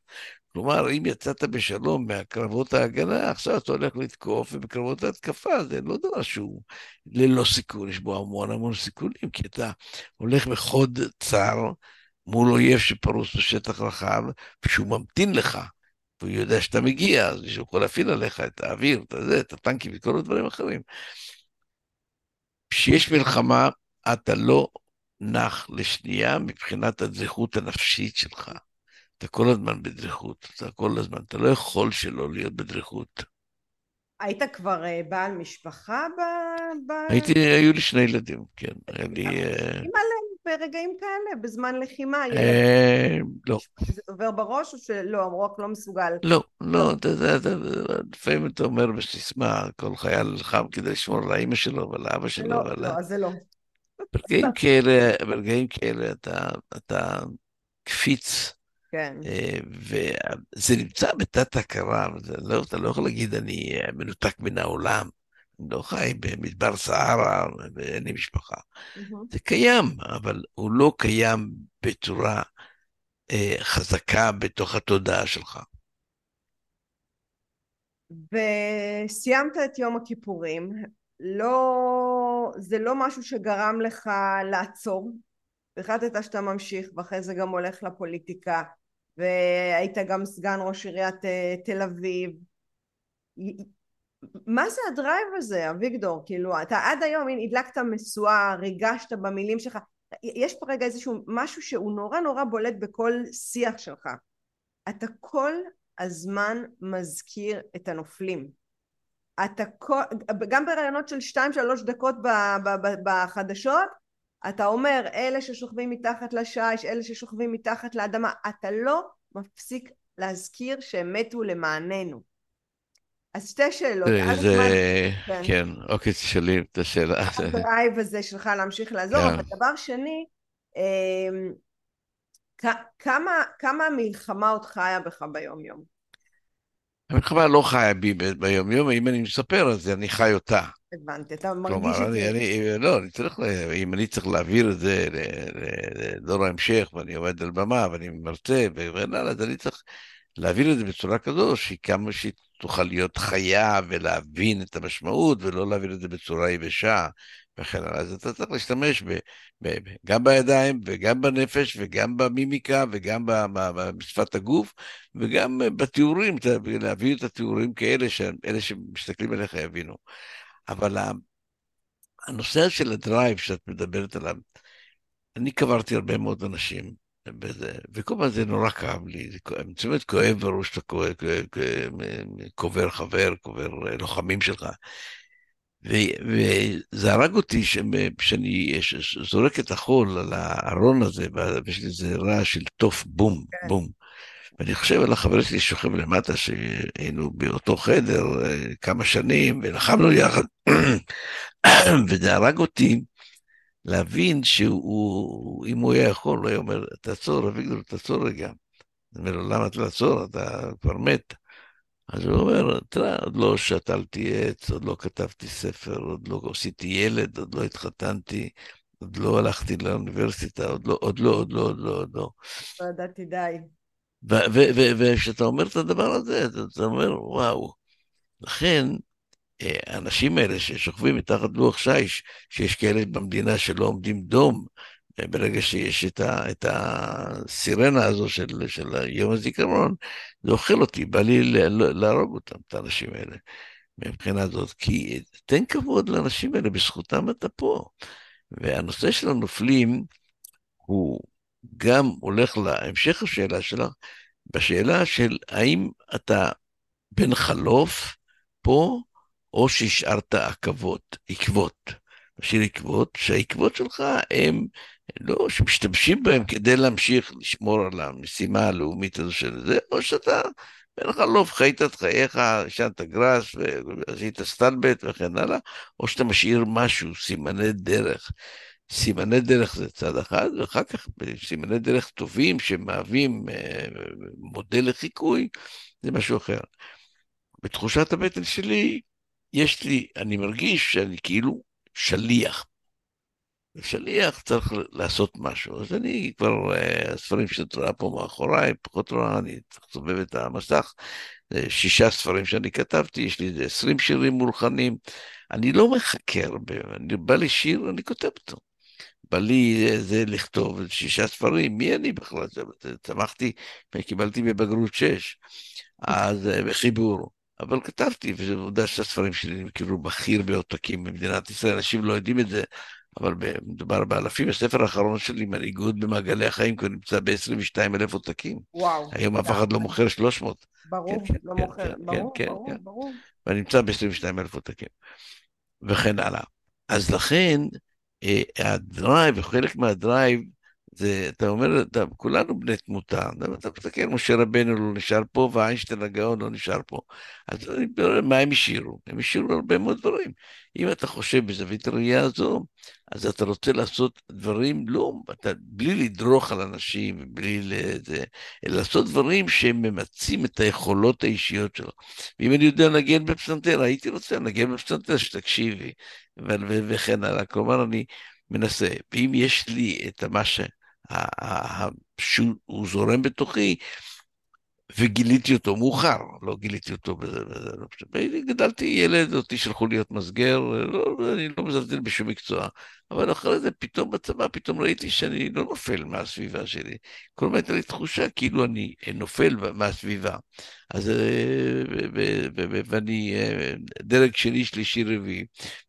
כלומר, אם יצאת בשלום מהקרבות ההגנה, עכשיו אתה הולך לתקוף, ובקרבות ההתקפה זה לא דבר שהוא ללא סיכון, יש בו המון המון סיכונים, כי אתה הולך בחוד צר מול אויב שפרוס בשטח רחב, ושהוא ממתין לך, והוא יודע שאתה מגיע, אז שהוא יכול להפעיל עליך את האוויר, את הזה, את הטנקים וכל הדברים האחרים. כשיש מלחמה, אתה לא נח לשנייה מבחינת הזכות הנפשית שלך. אתה כל הזמן בדריכות, אתה כל הזמן, אתה לא יכול שלא להיות בדריכות. היית כבר uh, בעל משפחה ב... ב... הייתי, היו לי שני ילדים, כן. היה לי... אימא ברגעים כאלה, בזמן לחימה? אה, לא. זה עובר בראש או שלא, אמרו רק לא מסוגל? לא, לא, אתה יודע, לפעמים אתה אומר בסיסמה, כל חייל נלחם כדי לשמור על האימא שלו ועל האבא שלו. לא, לא, זה לא. ברגעים כאלה, ברגעים כאלה אתה קפיץ. כן. אה, וזה נמצא בתת הכרה, לא, אתה לא יכול להגיד אני מנותק מן העולם. אני לא חי במדבר סהרה ואין לי משפחה. Mm-hmm. זה קיים, אבל הוא לא קיים בצורה אה, חזקה בתוך התודעה שלך. וסיימת את יום הכיפורים, לא, זה לא משהו שגרם לך לעצור, החלטת שאתה ממשיך ואחרי זה גם הולך לפוליטיקה והיית גם סגן ראש עיריית אה, תל אביב מה זה הדרייב הזה, אביגדור? כאילו, אתה עד היום, הנה, הדלקת משואה, ריגשת במילים שלך. יש פה רגע איזשהו משהו שהוא נורא נורא בולט בכל שיח שלך. אתה כל הזמן מזכיר את הנופלים. אתה כל... גם בראיונות של שתיים שלוש דקות בחדשות, אתה אומר, אלה ששוכבים מתחת לשיש, אלה ששוכבים מתחת לאדמה, אתה לא מפסיק להזכיר שהם מתו למעננו. אז שתי שאלות. זה, כן. כן, אוקיי, תשאלי את השאלה. הדרייב הזה שלך להמשיך לעזור, כן. אבל דבר שני, אמ, כמה, כמה המלחמה עוד חיה בך ביום יום? המלחמה לא חיה בי ביום יום, אם אני מספר אז אני חי אותה. הבנתי, אתה מרגיש את זה. אני, לא, אני צריך, אם אני צריך להעביר את זה לדור ההמשך, ואני עומד על במה, ואני מרצה, וכן אז אני צריך להעביר את זה בצורה כזו, שהיא כמה שהיא תוכל להיות חיה ולהבין את המשמעות, ולא להעביר את זה בצורה יבשה וכן הלאה. אז אתה צריך להשתמש ב, ב, גם בידיים, וגם בנפש, וגם במימיקה, וגם בשפת הגוף, וגם בתיאורים, להביא את התיאורים כאלה, שאלה שמסתכלים עליך יבינו. אבל הנושא של הדרייב שאת מדברת עליו, אני קברתי הרבה מאוד אנשים, בזה, וכל פעם זה נורא כאב לי, זה באמת כואב בראש שאתה קובר חבר, קובר לוחמים שלך. וזה הרג אותי שאני זורק את החול על הארון הזה, ויש לי איזה רעש של תוף בום, כן. בום. ואני חושב על החבר שלי שוכב למטה, שהיינו באותו חדר אה, כמה שנים, ולחמנו יחד, וזה הרג אותי. להבין שהוא, אם הוא היה יכול, הוא היה אומר, תעצור, אביגדור, תעצור רגע. אני אומר לו, למה אתה לעצור? אתה כבר מת. אז הוא אומר, תראה, עוד לא שתלתי עץ, עוד לא כתבתי ספר, עוד לא עשיתי ילד, עוד לא התחתנתי, עוד לא הלכתי לאוניברסיטה, עוד לא, עוד לא, עוד לא, עוד לא, עוד לא. לא ידעתי די. וכשאתה אומר את הדבר הזה, אתה אומר, וואו. לכן, אה, האנשים האלה ששוכבים מתחת לוח שיש, שיש כאלה במדינה שלא עומדים דום, ברגע שיש את, ה, את הסירנה הזו של, של יום הזיכרון, זה אוכל אותי, בא לי להרוג אותם, את האנשים האלה, מבחינה זאת. כי תן כבוד לאנשים האלה, בזכותם אתה פה. והנושא של הנופלים הוא גם הולך להמשך השאלה שלך, בשאלה של האם אתה בן חלוף פה, או שהשארת עקבות, עקבות. בשביל עקבות, שהעקבות שלך הם לא, שמשתמשים בהם כדי להמשיך לשמור על המשימה הלאומית הזו של זה, או שאתה בן חלוף, חיית את חייך, ישנת גראס ועשית סטלבט וכן הלאה, או שאתה משאיר משהו, סימני דרך. סימני דרך זה צד אחד, ואחר כך סימני דרך טובים שמהווים אה, מודל לחיקוי, זה משהו אחר. בתחושת הבטן שלי, יש לי, אני מרגיש שאני כאילו שליח. שליח צריך לעשות משהו. אז אני כבר, אה, הספרים שאת רואה פה מאחוריי, פחות רואה, אני צריך לסובב את המסך. שישה ספרים שאני כתבתי, יש לי איזה עשרים שירים מולחנים. אני לא מחקר, אני בא לי שיר, אני כותב אותו. בא לי זה לכתוב שישה ספרים, מי אני בכלל? צמחתי וקיבלתי בבגרות שש, אז אה, בחיבור. אבל כתבתי, וזו עובדה שהספרים שלי כאילו בכיר בעותקים במדינת ישראל, אנשים לא יודעים את זה, אבל מדובר באלפים. הספר האחרון שלי, מנהיגות במעגלי החיים, כבר נמצא ב-22 אלף עותקים. וואו. היום אף אחד לא מוכר 300. ברור, כן, כן, לא כן, מוכר, כן, ברור, כן, ברור, כן. ברור. ואני נמצא ב-22 אלף עותקים, וכן הלאה. אז לכן, אה, ה drive, חלק מה drive, זה, אתה אומר, אתה, כולנו בני תמותה, אתה מסתכל, משה רבנו לא נשאר פה, ואיינשטיין הגאון לא נשאר פה. אז אני אומר, מה הם השאירו? הם השאירו הרבה מאוד דברים. אם אתה חושב בזווית הראייה הזו, אז אתה רוצה לעשות דברים, לא, אתה, בלי לדרוך על אנשים, בלי לזה, אלא לעשות דברים שהם ממצים את היכולות האישיות שלך. ואם אני יודע לנגן בפסנתר, הייתי רוצה לנגן בפסנתר, שתקשיבי, וכן הלאה. כלומר, אני מנסה. ואם יש לי את מה ש... שהוא זורם בתוכי, וגיליתי אותו מאוחר, לא גיליתי אותו לא חושב. גדלתי ילד, אותי שלחו להיות מסגר, לא, אני לא מזלזל בשום מקצוע, אבל אחרי זה פתאום בצבא, פתאום ראיתי שאני לא נופל מהסביבה שלי. כל הזמן הייתה לי תחושה כאילו אני נופל מהסביבה. אז, אה, ואני אה, דרג שני, שלישי, רביעי.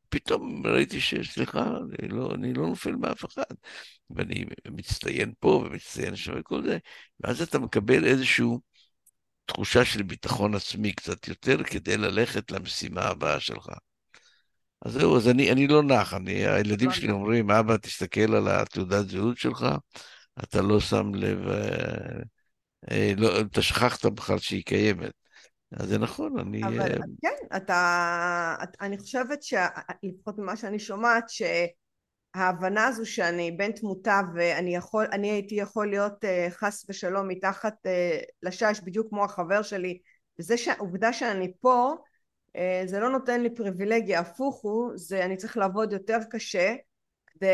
פתאום ראיתי שסליחה, אני לא, אני לא נופל מאף אחד. ואני מצטיין פה ומצטיין שם וכל זה, ואז אתה מקבל איזושהי תחושה של ביטחון עצמי קצת יותר כדי ללכת למשימה הבאה שלך. אז זהו, אז אני, אני לא נח, אני, הילדים שלי אומרים, אבא, תסתכל על התעודת זהות שלך, אתה לא שם לב, אה, אה, לא, אתה שכחת בכלל שהיא קיימת. אז זה נכון, אני... אבל אה... כן, אתה... אני חושבת שלפחות ממה שאני שומעת, ש... ההבנה הזו שאני בן תמותה ואני יכול, אני הייתי יכול להיות uh, חס ושלום מתחת uh, לשש בדיוק כמו החבר שלי וזה שהעובדה שאני פה uh, זה לא נותן לי פריבילגיה הפוך הוא זה אני צריך לעבוד יותר קשה כדי,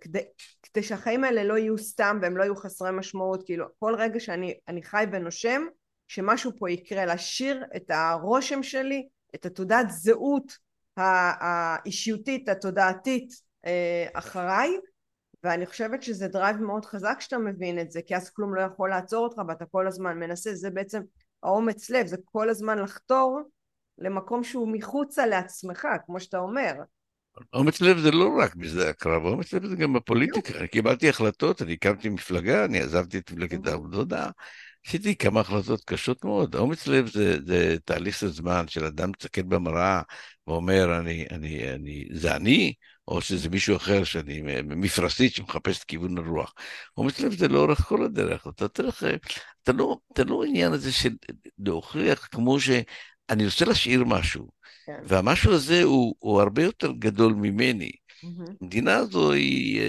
כדי, כדי שהחיים האלה לא יהיו סתם והם לא יהיו חסרי משמעות. כאילו כל רגע שאני חי ונושם שמשהו פה יקרה. להשאיר את הרושם שלי את התעודת זהות האישיותית התודעתית אה, אחריי ואני חושבת שזה drive מאוד חזק שאתה מבין את זה כי אז כלום לא יכול לעצור אותך ואתה כל הזמן מנסה זה בעצם האומץ לב זה כל הזמן לחתור למקום שהוא מחוצה לעצמך כמו שאתה אומר אומץ לב זה לא רק בשדה הקרב, אומץ לב זה גם בפוליטיקה. אני קיבלתי החלטות, אני הקמתי מפלגה, אני עזבתי את מפלגת. העבודה, עשיתי כמה החלטות קשות מאוד. אומץ לב זה, זה תהליך של זמן, של אדם מסתכל במראה ואומר, אני, אני, אני, זה אני, או שזה מישהו אחר שאני שמחפש את כיוון הרוח. אומץ לב זה לאורך כל הדרך, אתה תלך, אתה לא, אתה לא עניין הזה של להוכיח כמו שאני רוצה להשאיר משהו, כן. והמשהו הזה הוא, הוא הרבה יותר גדול ממני. Mm-hmm. המדינה הזו, היא,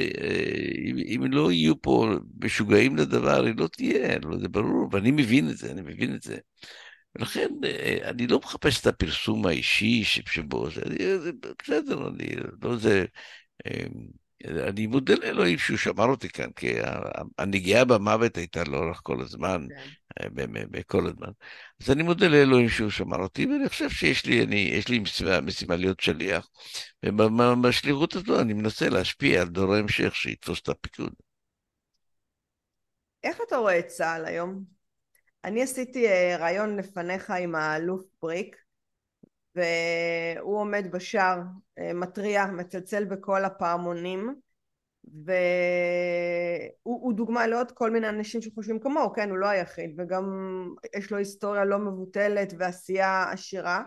אם לא יהיו פה משוגעים לדבר, היא לא תהיה, לא, זה ברור, ואני מבין את זה, אני מבין את זה. ולכן אה, אני לא מחפש את הפרסום האישי שבו זה, זה בסדר, אני לא זה... אה, אני מודה לאלוהים שהוא שמר אותי כאן, כי הנגיעה במוות הייתה לאורך כל הזמן, כן. בכל הזמן. אז אני מודה לאלוהים שהוא שמר אותי, ואני חושב שיש לי, אני, יש לי משימה, משימה להיות שליח, ובשליחות הזו אני מנסה להשפיע על דור ההמשך שיתפוס את הפיקוד. איך אתה רואה את צה"ל היום? אני עשיתי אה, רעיון לפניך עם האלוף בריק, והוא עומד בשער, אה, מתריע, מצלצל בכל הפעמונים, והוא דוגמה לעוד כל מיני אנשים שחושבים כמוהו, כן, הוא לא היחיד, וגם יש לו היסטוריה לא מבוטלת ועשייה עשירה.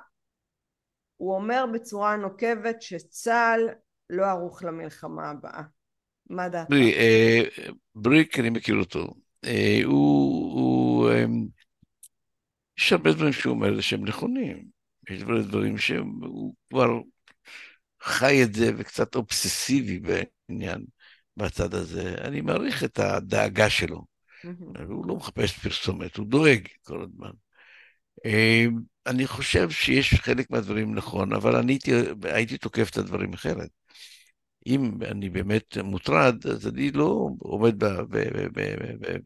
הוא אומר בצורה נוקבת שצה"ל לא ערוך למלחמה הבאה. מה דעתך? אה, בריק, אני מכיר אותו. אה, הוא... יש הרבה דברים שהוא אומר שהם נכונים. יש דברים שהוא כבר חי את זה וקצת אובססיבי בעניין בצד הזה. אני מעריך את הדאגה שלו. הוא לא מחפש פרסומת, הוא דואג כל הזמן. אמ, אני חושב שיש חלק מהדברים נכון, אבל אני הייתי, הייתי תוקף את הדברים אחרת. אם אני באמת מוטרד, אז אני לא עומד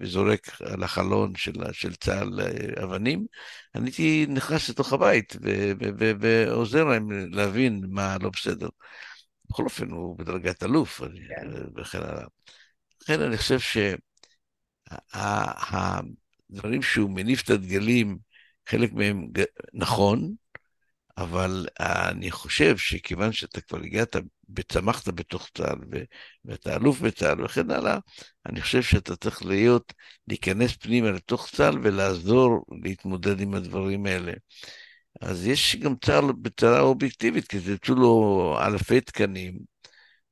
וזורק על החלון של, של צה"ל אה, אבנים, אני הייתי נכנס לתוך הבית ועוזר להם להבין מה לא בסדר. בכל אופן, הוא בדרגת אלוף, כן. וכן הלאה. לכן אני חושב שהדברים שהוא מניף את הדגלים, חלק מהם נכון, אבל אני חושב שכיוון שאתה כבר הגעת, צמחת בתוך צה"ל, ואתה אלוף בצה"ל וכן הלאה, אני חושב שאתה צריך להיות, להיכנס פנימה לתוך צה"ל ולעזור להתמודד עם הדברים האלה. אז יש גם צה"ל בצורה אובייקטיבית, כי זה יצאו לו אלפי תקנים,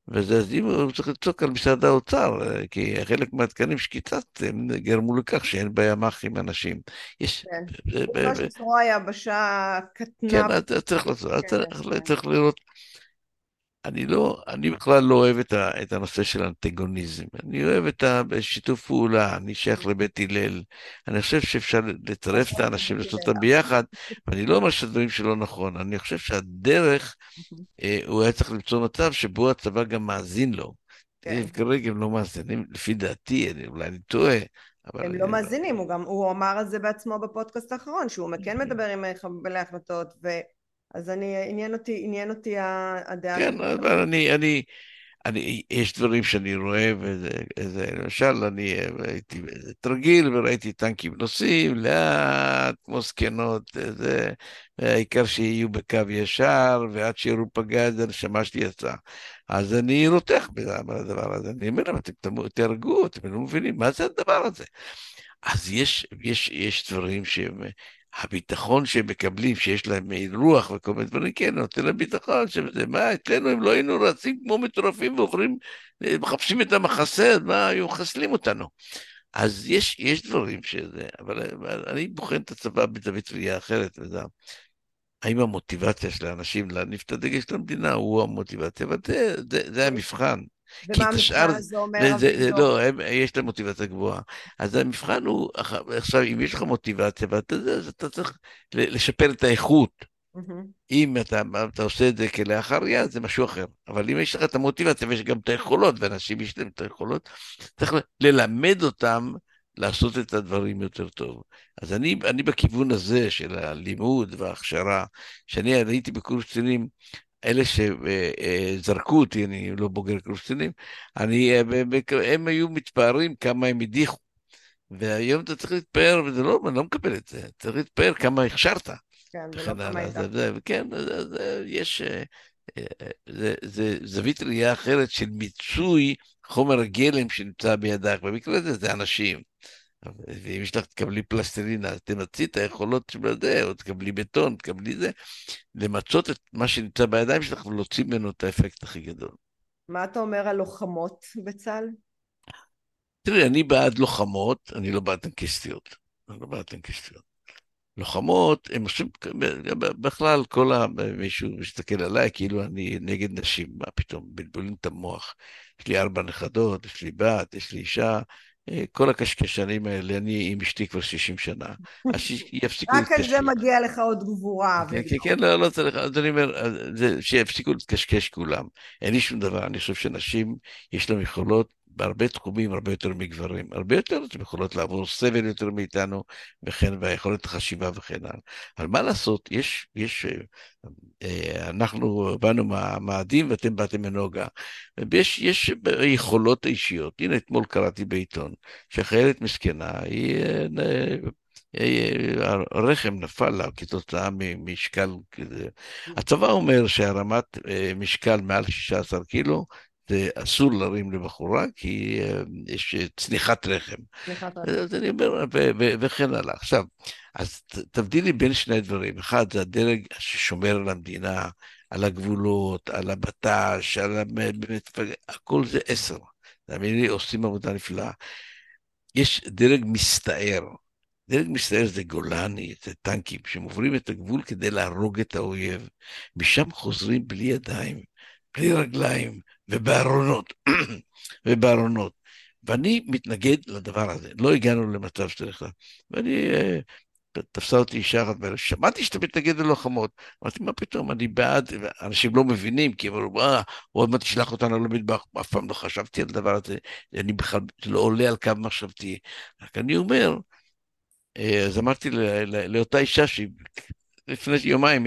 וזה, אז אם הוא צריך לצעוק על משרד האוצר, כי חלק מהתקנים שקיצצתם גרמו לכך שאין בימ"ח עם אנשים. יש... כן, תקופה שזרוע היבשה קטנה. כן, צריך לעשות, צריך לראות. אני לא, אני בכלל לא אוהב את, ה, את הנושא של אנטגוניזם. אני אוהב את השיתוף פעולה, אני שייך לבית הלל. אני חושב שאפשר לצרף את האנשים, לעשות אותם ביחד, ואני לא אומר שהדברים שלא נכון. אני חושב שהדרך, אה, הוא היה צריך למצוא מצב שבו הצבא גם מאזין לו. כן. כרגע הם לא מאזינים, לפי דעתי, אני, אולי אני טועה. הם לא, מאזינים, הוא גם, הוא אמר את זה בעצמו בפודקאסט האחרון, שהוא כן מדבר עם מקבלי החלטות, ו... אז אני, עניין אותי, עניין אותי הדעה. כן, אבל אני, אני, אני, יש דברים שאני רואה, וזה, למשל, אני הייתי תרגיל וראיתי טנקים נוסעים לאט, כמו זקנות, זה, העיקר שיהיו בקו ישר, ועד שיראו פגז, הנשמה שלי יצאה. אז אני רותח בדבר הזה, אני אומר להם, אתם תהרגו, אתם לא מבינים, מה זה הדבר הזה? אז יש, יש, יש דברים שהם הביטחון שהם מקבלים, שיש להם מעיל רוח וכל מיני דברים, כן, נותן להם ביטחון, שזה, מה, אצלנו הם לא היינו רצים כמו מטורפים ועוברים, מחפשים את המחסה, מה, היו מחסלים אותנו. אז יש, יש דברים שזה, אבל, אבל אני בוחן את הצבא בזווית ראייה אחרת, וזה, האם המוטיבציה של האנשים להניף את הדגל של המדינה הוא המוטיבציה, אבל זה, זה, זה המבחן. ומה המבחן הזה אומר? זה, זה, לא, הם, יש להם מוטיבציה גבוהה. אז המבחן הוא, עכשיו, אם יש לך מוטיבציה, ואתה, אז אתה צריך לשפר את האיכות. Mm-hmm. אם אתה, אתה עושה את זה כלאחר יד, זה משהו אחר. אבל אם יש לך את המוטיבציה ויש גם את היכולות, ואנשים יש להם את היכולות, צריך ללמד אותם לעשות את הדברים יותר טוב. אז אני, אני בכיוון הזה של הלימוד וההכשרה, שאני הייתי בקורס קצינים, אלה שזרקו אותי, אני לא בוגר קורס קצינים, הם היו מתפארים כמה הם הדיחו. והיום אתה צריך להתפאר, וזה לא, אני לא מקבל את זה, צריך להתפאר כמה הכשרת. כן, ולא כמה הייתה. כן, יש, אה, אה, זה, זה זווית ראייה אחרת של מיצוי חומר הגלם שנמצא בידך, במקרה הזה זה אנשים. ואם יש לך, תקבלי פלסטלינה, אז תמצי את היכולות של זה, או תקבלי בטון, תקבלי זה, למצות את מה שנמצא בידיים שלך ולהוציא ממנו את האפקט הכי גדול. מה אתה אומר על לוחמות בצה"ל? תראי, אני בעד לוחמות, אני לא בעד טנקיסטיות. אני לא בעד טנקיסטיות. לוחמות, הם עושים, בכלל, כל ה... מישהו מסתכל עליי כאילו אני נגד נשים, מה פתאום, בלבולים את המוח. יש לי ארבע נכדות, יש לי בת, יש לי אישה, כל הקשקשנים האלה, אני עם אשתי כבר 60 שנה, אז שיפסיקו להתקשקש. רק על זה מגיע לך עוד גבורה. כן, כן, כן, לא, לא צריך, אז אני אומר, שיפסיקו להתקשקש כולם. אין לי שום דבר, אני חושב שנשים, יש להם יכולות בהרבה תחומים הרבה יותר מגברים, הרבה יותר, הן יכולות לעבור סבל יותר מאיתנו, וכן, והיכולת החשיבה וכן הלאה. אבל מה לעשות, יש, יש, אה, אנחנו באנו מהמאדים ואתם באתם מנוגה, ויש יש יכולות אישיות. הנה, אתמול קראתי בעיתון, שחיילת מסכנה, היא... אה, אה, הרחם נפל לה כתוצאה ממשקל כזה. הצבא אומר שהרמת משקל מעל 16 קילו זה אסור להרים לבחורה, כי אה, יש צניחת רחם. צניחת רחם. אז אני אומר, וכן הלאה. עכשיו, אז תבדילי בין שני דברים. אחד, זה הדרג ששומר על המדינה, על הגבולות, על הבט"ש, על באמת, הכל זה עשר. תאמיני לי, עושים עבודה נפלאה. יש דרג מסתער. דרג מסתער זה גולני, זה טנקים, שהם עוברים את הגבול כדי להרוג את האויב. משם חוזרים בלי ידיים, בלי רגליים, ובארונות, ובארונות. ואני מתנגד לדבר הזה. לא הגענו למצב שצריך לה. ואני, אה, תפסה אותי אישה אחת, שמעתי שאתה מתנגד ללוחמות. אמרתי, מה פתאום, אני בעד, אנשים לא מבינים, כי אמרו, אה, הוא עוד מעט תשלח אותנו למטבח, אף פעם לא חשבתי על הדבר הזה, אני בכלל, לא עולה על קו מחשבתי. רק אני אומר, אה, אז אמרתי לאותה אישה שהיא לפני יומיים,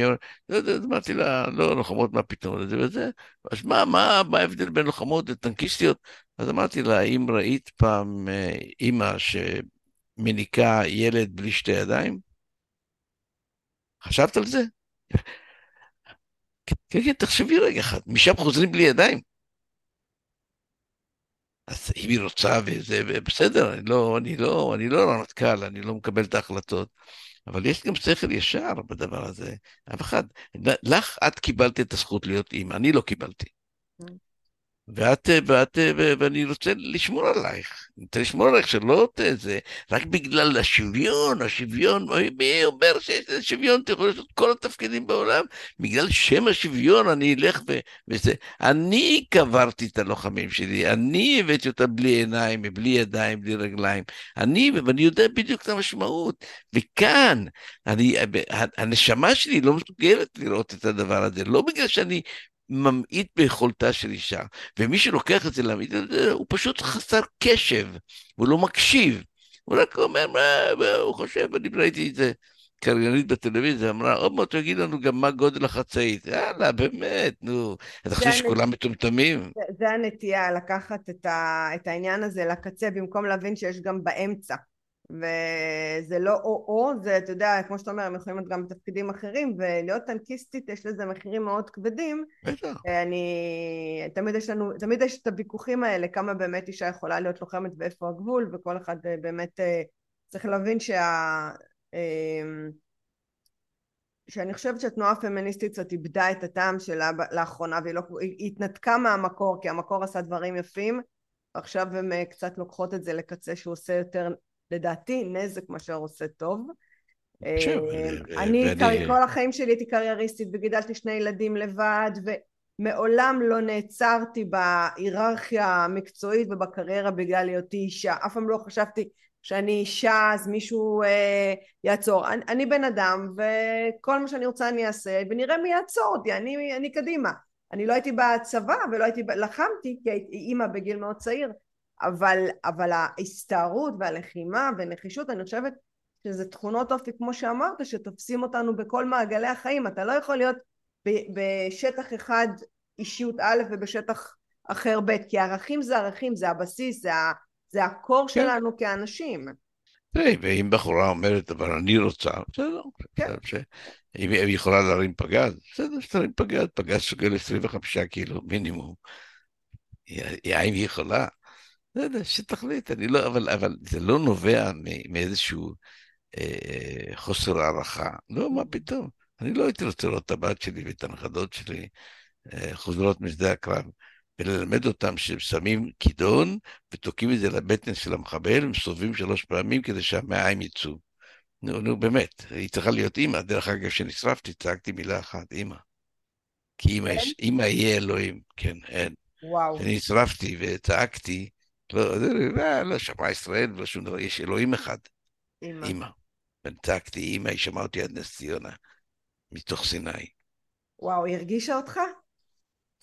אמרתי לה, לא, לוחמות, מה פתאום, זה וזה, אז מה, מה, מה ההבדל בין לוחמות לטנקיסטיות? אז אמרתי לה, האם ראית פעם אה, אימא שמניקה ילד בלי שתי ידיים? חשבת על זה? כן, כן, תחשבי רגע אחד, משם חוזרים בלי ידיים. אז אם היא רוצה וזה, בסדר, אני לא, אני לא, אני לא רמטכ"ל, אני לא מקבל את ההחלטות. אבל יש גם שכל ישר בדבר הזה. אף אחד, לך את קיבלת את הזכות להיות אימא, אני לא קיבלתי. ואת, ואת, ואני רוצה לשמור עלייך, אני רוצה לשמור עלייך שלא זה, רק בגלל השוויון, השוויון, מי אומר שיש שוויון, אתה יכול לעשות כל התפקידים בעולם, בגלל שם השוויון אני אלך ו, וזה. אני קברתי את הלוחמים שלי, אני הבאתי אותם בלי עיניים, בלי ידיים, בלי רגליים, אני, ואני יודע בדיוק את המשמעות, וכאן, אני, הנשמה שלי לא מסוגלת לראות את הדבר הזה, לא בגלל שאני ממעיט ביכולתה של אישה, ומי שלוקח את זה להמעיט הוא פשוט חסר קשב, הוא לא מקשיב. הוא רק אומר, מה, הוא חושב, אני ראיתי את זה. קריינית בטלוויזיה אמרה, עוד מעט יגיד לנו גם מה גודל החצאית. יאללה, באמת, נו. אתה חושב שכולם מטומטמים? זה, זה הנטייה, לקחת את, ה, את העניין הזה לקצה, במקום להבין שיש גם באמצע. וזה לא או-או, זה, אתה יודע, כמו שאתה אומר, הם יכולים להיות גם בתפקידים אחרים, ולהיות טנקיסטית, יש לזה מחירים מאוד כבדים. בטח. אני, תמיד יש לנו, תמיד יש את הוויכוחים האלה, כמה באמת אישה יכולה להיות לוחמת ואיפה הגבול, וכל אחד אה, באמת אה, צריך להבין שה... אמ, שאני חושבת שהתנועה הפמיניסטית קצת איבדה את הטעם שלה לאחרונה, והיא לא, התנתקה מהמקור, כי המקור עשה דברים יפים, עכשיו הן אה, קצת לוקחות את זה לקצה שהוא עושה יותר לדעתי נזק מאשר עושה טוב. אה, אני כל החיים שלי הייתי קרייריסטית וגידלתי שני ילדים לבד ומעולם לא נעצרתי בהיררכיה המקצועית ובקריירה בגלל היותי אישה. אף פעם לא חשבתי שאני אישה אז מישהו אה, יעצור. אני, אני בן אדם וכל מה שאני רוצה אני אעשה ונראה מי יעצור אותי, אני, אני קדימה. אני לא הייתי בצבא ולא הייתי, לחמתי כי הייתי אימא בגיל מאוד צעיר אבל, אבל ההסתערות והלחימה ונחישות אני חושבת שזה תכונות אופי כמו שאמרת שתופסים אותנו בכל מעגלי החיים אתה לא יכול להיות בשטח אחד אישיות א' ובשטח אחר ב' כי ערכים זה ערכים זה הבסיס זה, ה, זה הקור כן. שלנו כאנשים תראי, ואם בחורה אומרת, אבל אני רוצה, בסדר, כן. אם היא יכולה להרים פגז, בסדר, שתרים פגז, פגז שוגל 25 קילו מינימום. האם היא יכולה? לא יודע, שתחליט, אני לא, אבל, אבל זה לא נובע מאיזשהו אה, חוסר הערכה. לא, מה פתאום? אני לא הייתי רוצה לראות את הבת שלי ואת הנכדות שלי אה, חוזרות משדה הקרב, וללמד אותם ששמים כידון ותוקעים את זה לבטן של המחבל, ומסובבים שלוש פעמים כדי שהמעיים יצאו. נו, נו, באמת, היא צריכה להיות אימא. דרך אגב, כשנשרפתי, צעקתי מילה אחת, אימא. כי אימא, כן? אימא יהיה אלוהים, כן, אין. וואו. כשנשרפתי וצעקתי, לא, לא, לא שמע ישראל ולא שום דבר, יש אלוהים אחד. אמא. אמא. וצעקתי, אמא, היא שמעה אותי עד נס ציונה, מתוך סיני. וואו, היא הרגישה אותך?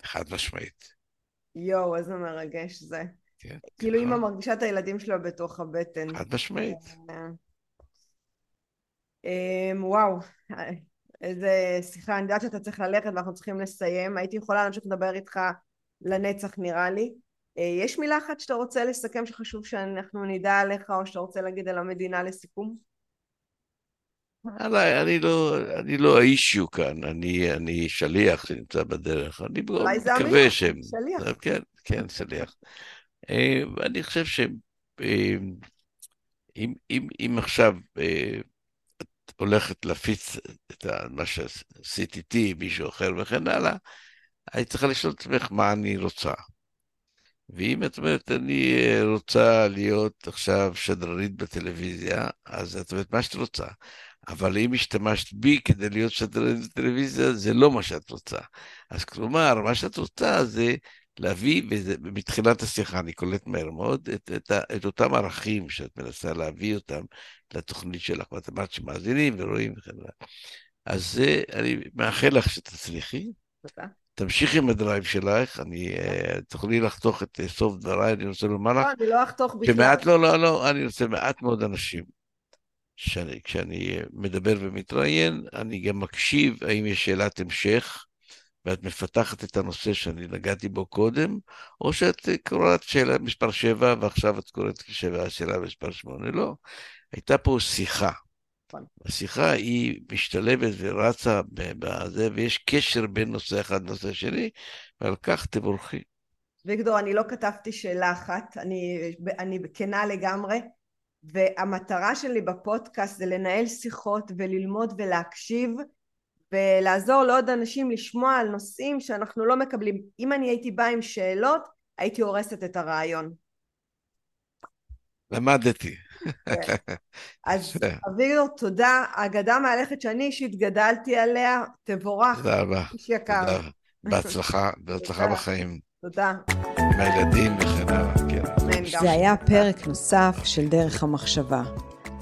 חד משמעית. יואו, איזה מרגש זה. כן. כאילו נכון. אימא מרגישה את הילדים שלה בתוך הבטן. חד משמעית. אמ, וואו, איזה שיחה, אני יודעת שאתה צריך ללכת ואנחנו צריכים לסיים, הייתי יכולה להמשיך לדבר איתך לנצח נראה לי. אה, יש מילה אחת שאתה רוצה לסכם שחשוב שאנחנו נדע עליך או שאתה רוצה להגיד על המדינה לסיכום? עליי, אני לא, אני לא האישיו כאן, אני, אני שליח שנמצא בדרך. אני מקווה שהם... שליח. כן, כן, שליח. אה, אני חושב שאם אם, אם עכשיו אה, את הולכת להפיץ את מה שעשית איתי, מישהו אחר וכן הלאה, היית צריכה לשאול את עצמך מה אני רוצה. ואם את אומרת, אני אה, רוצה להיות עכשיו שדרנית בטלוויזיה, אז את אומרת מה שאת רוצה. אבל אם השתמשת בי כדי להיות שדרנית בטלוויזיה, זה לא מה שאת רוצה. אז כלומר, מה שאת רוצה זה להביא, וזה, מתחילת השיחה אני קולט מהר מאוד, את, את, את אותם ערכים שאת מנסה להביא אותם לתוכנית שלך. ואת אמרת שמאזינים ורואים וכן הלאה. אז אה, אני מאחל לך שתצליחי. תודה. תמשיכי עם הדרייב שלך, אני, אה, תוכלי לחתוך את אה, סוף דבריי, אני רוצה לומר לך לא, אני לא אחתוך בכלל. שמעט, לא, לא, לא, אני רוצה מעט מאוד אנשים. שאני, כשאני מדבר ומתראיין, אני גם מקשיב האם יש שאלת המשך, ואת מפתחת את הנושא שאני נגעתי בו קודם, או שאת אה, קוראת שאלה מספר 7 ועכשיו את קוראת שאלה, שאלה מספר 8. לא, הייתה פה שיחה. נכון. השיחה היא משתלבת ורצה בזה, ויש קשר בין נושא אחד לנושא שני, ועל כך תבורכי. ויגדור, אני לא כתבתי שאלה אחת, אני, אני כנה לגמרי, והמטרה שלי בפודקאסט זה לנהל שיחות וללמוד ולהקשיב, ולעזור לעוד אנשים לשמוע על נושאים שאנחנו לא מקבלים. אם אני הייתי באה עם שאלות, הייתי הורסת את הרעיון. למדתי. אז אביגדור, תודה. אגדה מהלכת שאני אישית גדלתי עליה, תבורך, תודה רבה. איש יקר. בהצלחה, בהצלחה. בחיים. תודה. עם הילדים וכן הלאה. כן. זה היה פרק נוסף של דרך המחשבה.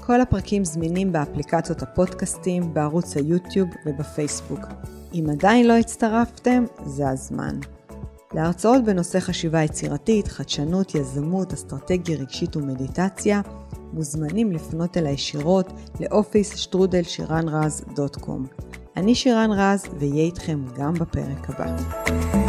כל הפרקים זמינים באפליקציות הפודקאסטים, בערוץ היוטיוב ובפייסבוק. אם עדיין לא הצטרפתם, זה הזמן. להרצאות בנושא חשיבה יצירתית, חדשנות, יזמות, אסטרטגיה רגשית ומדיטציה, מוזמנים לפנות אליי ישירות לאופיס שטרודל שירן רז דוט קום. אני שירן רז, ואהיה איתכם גם בפרק הבא.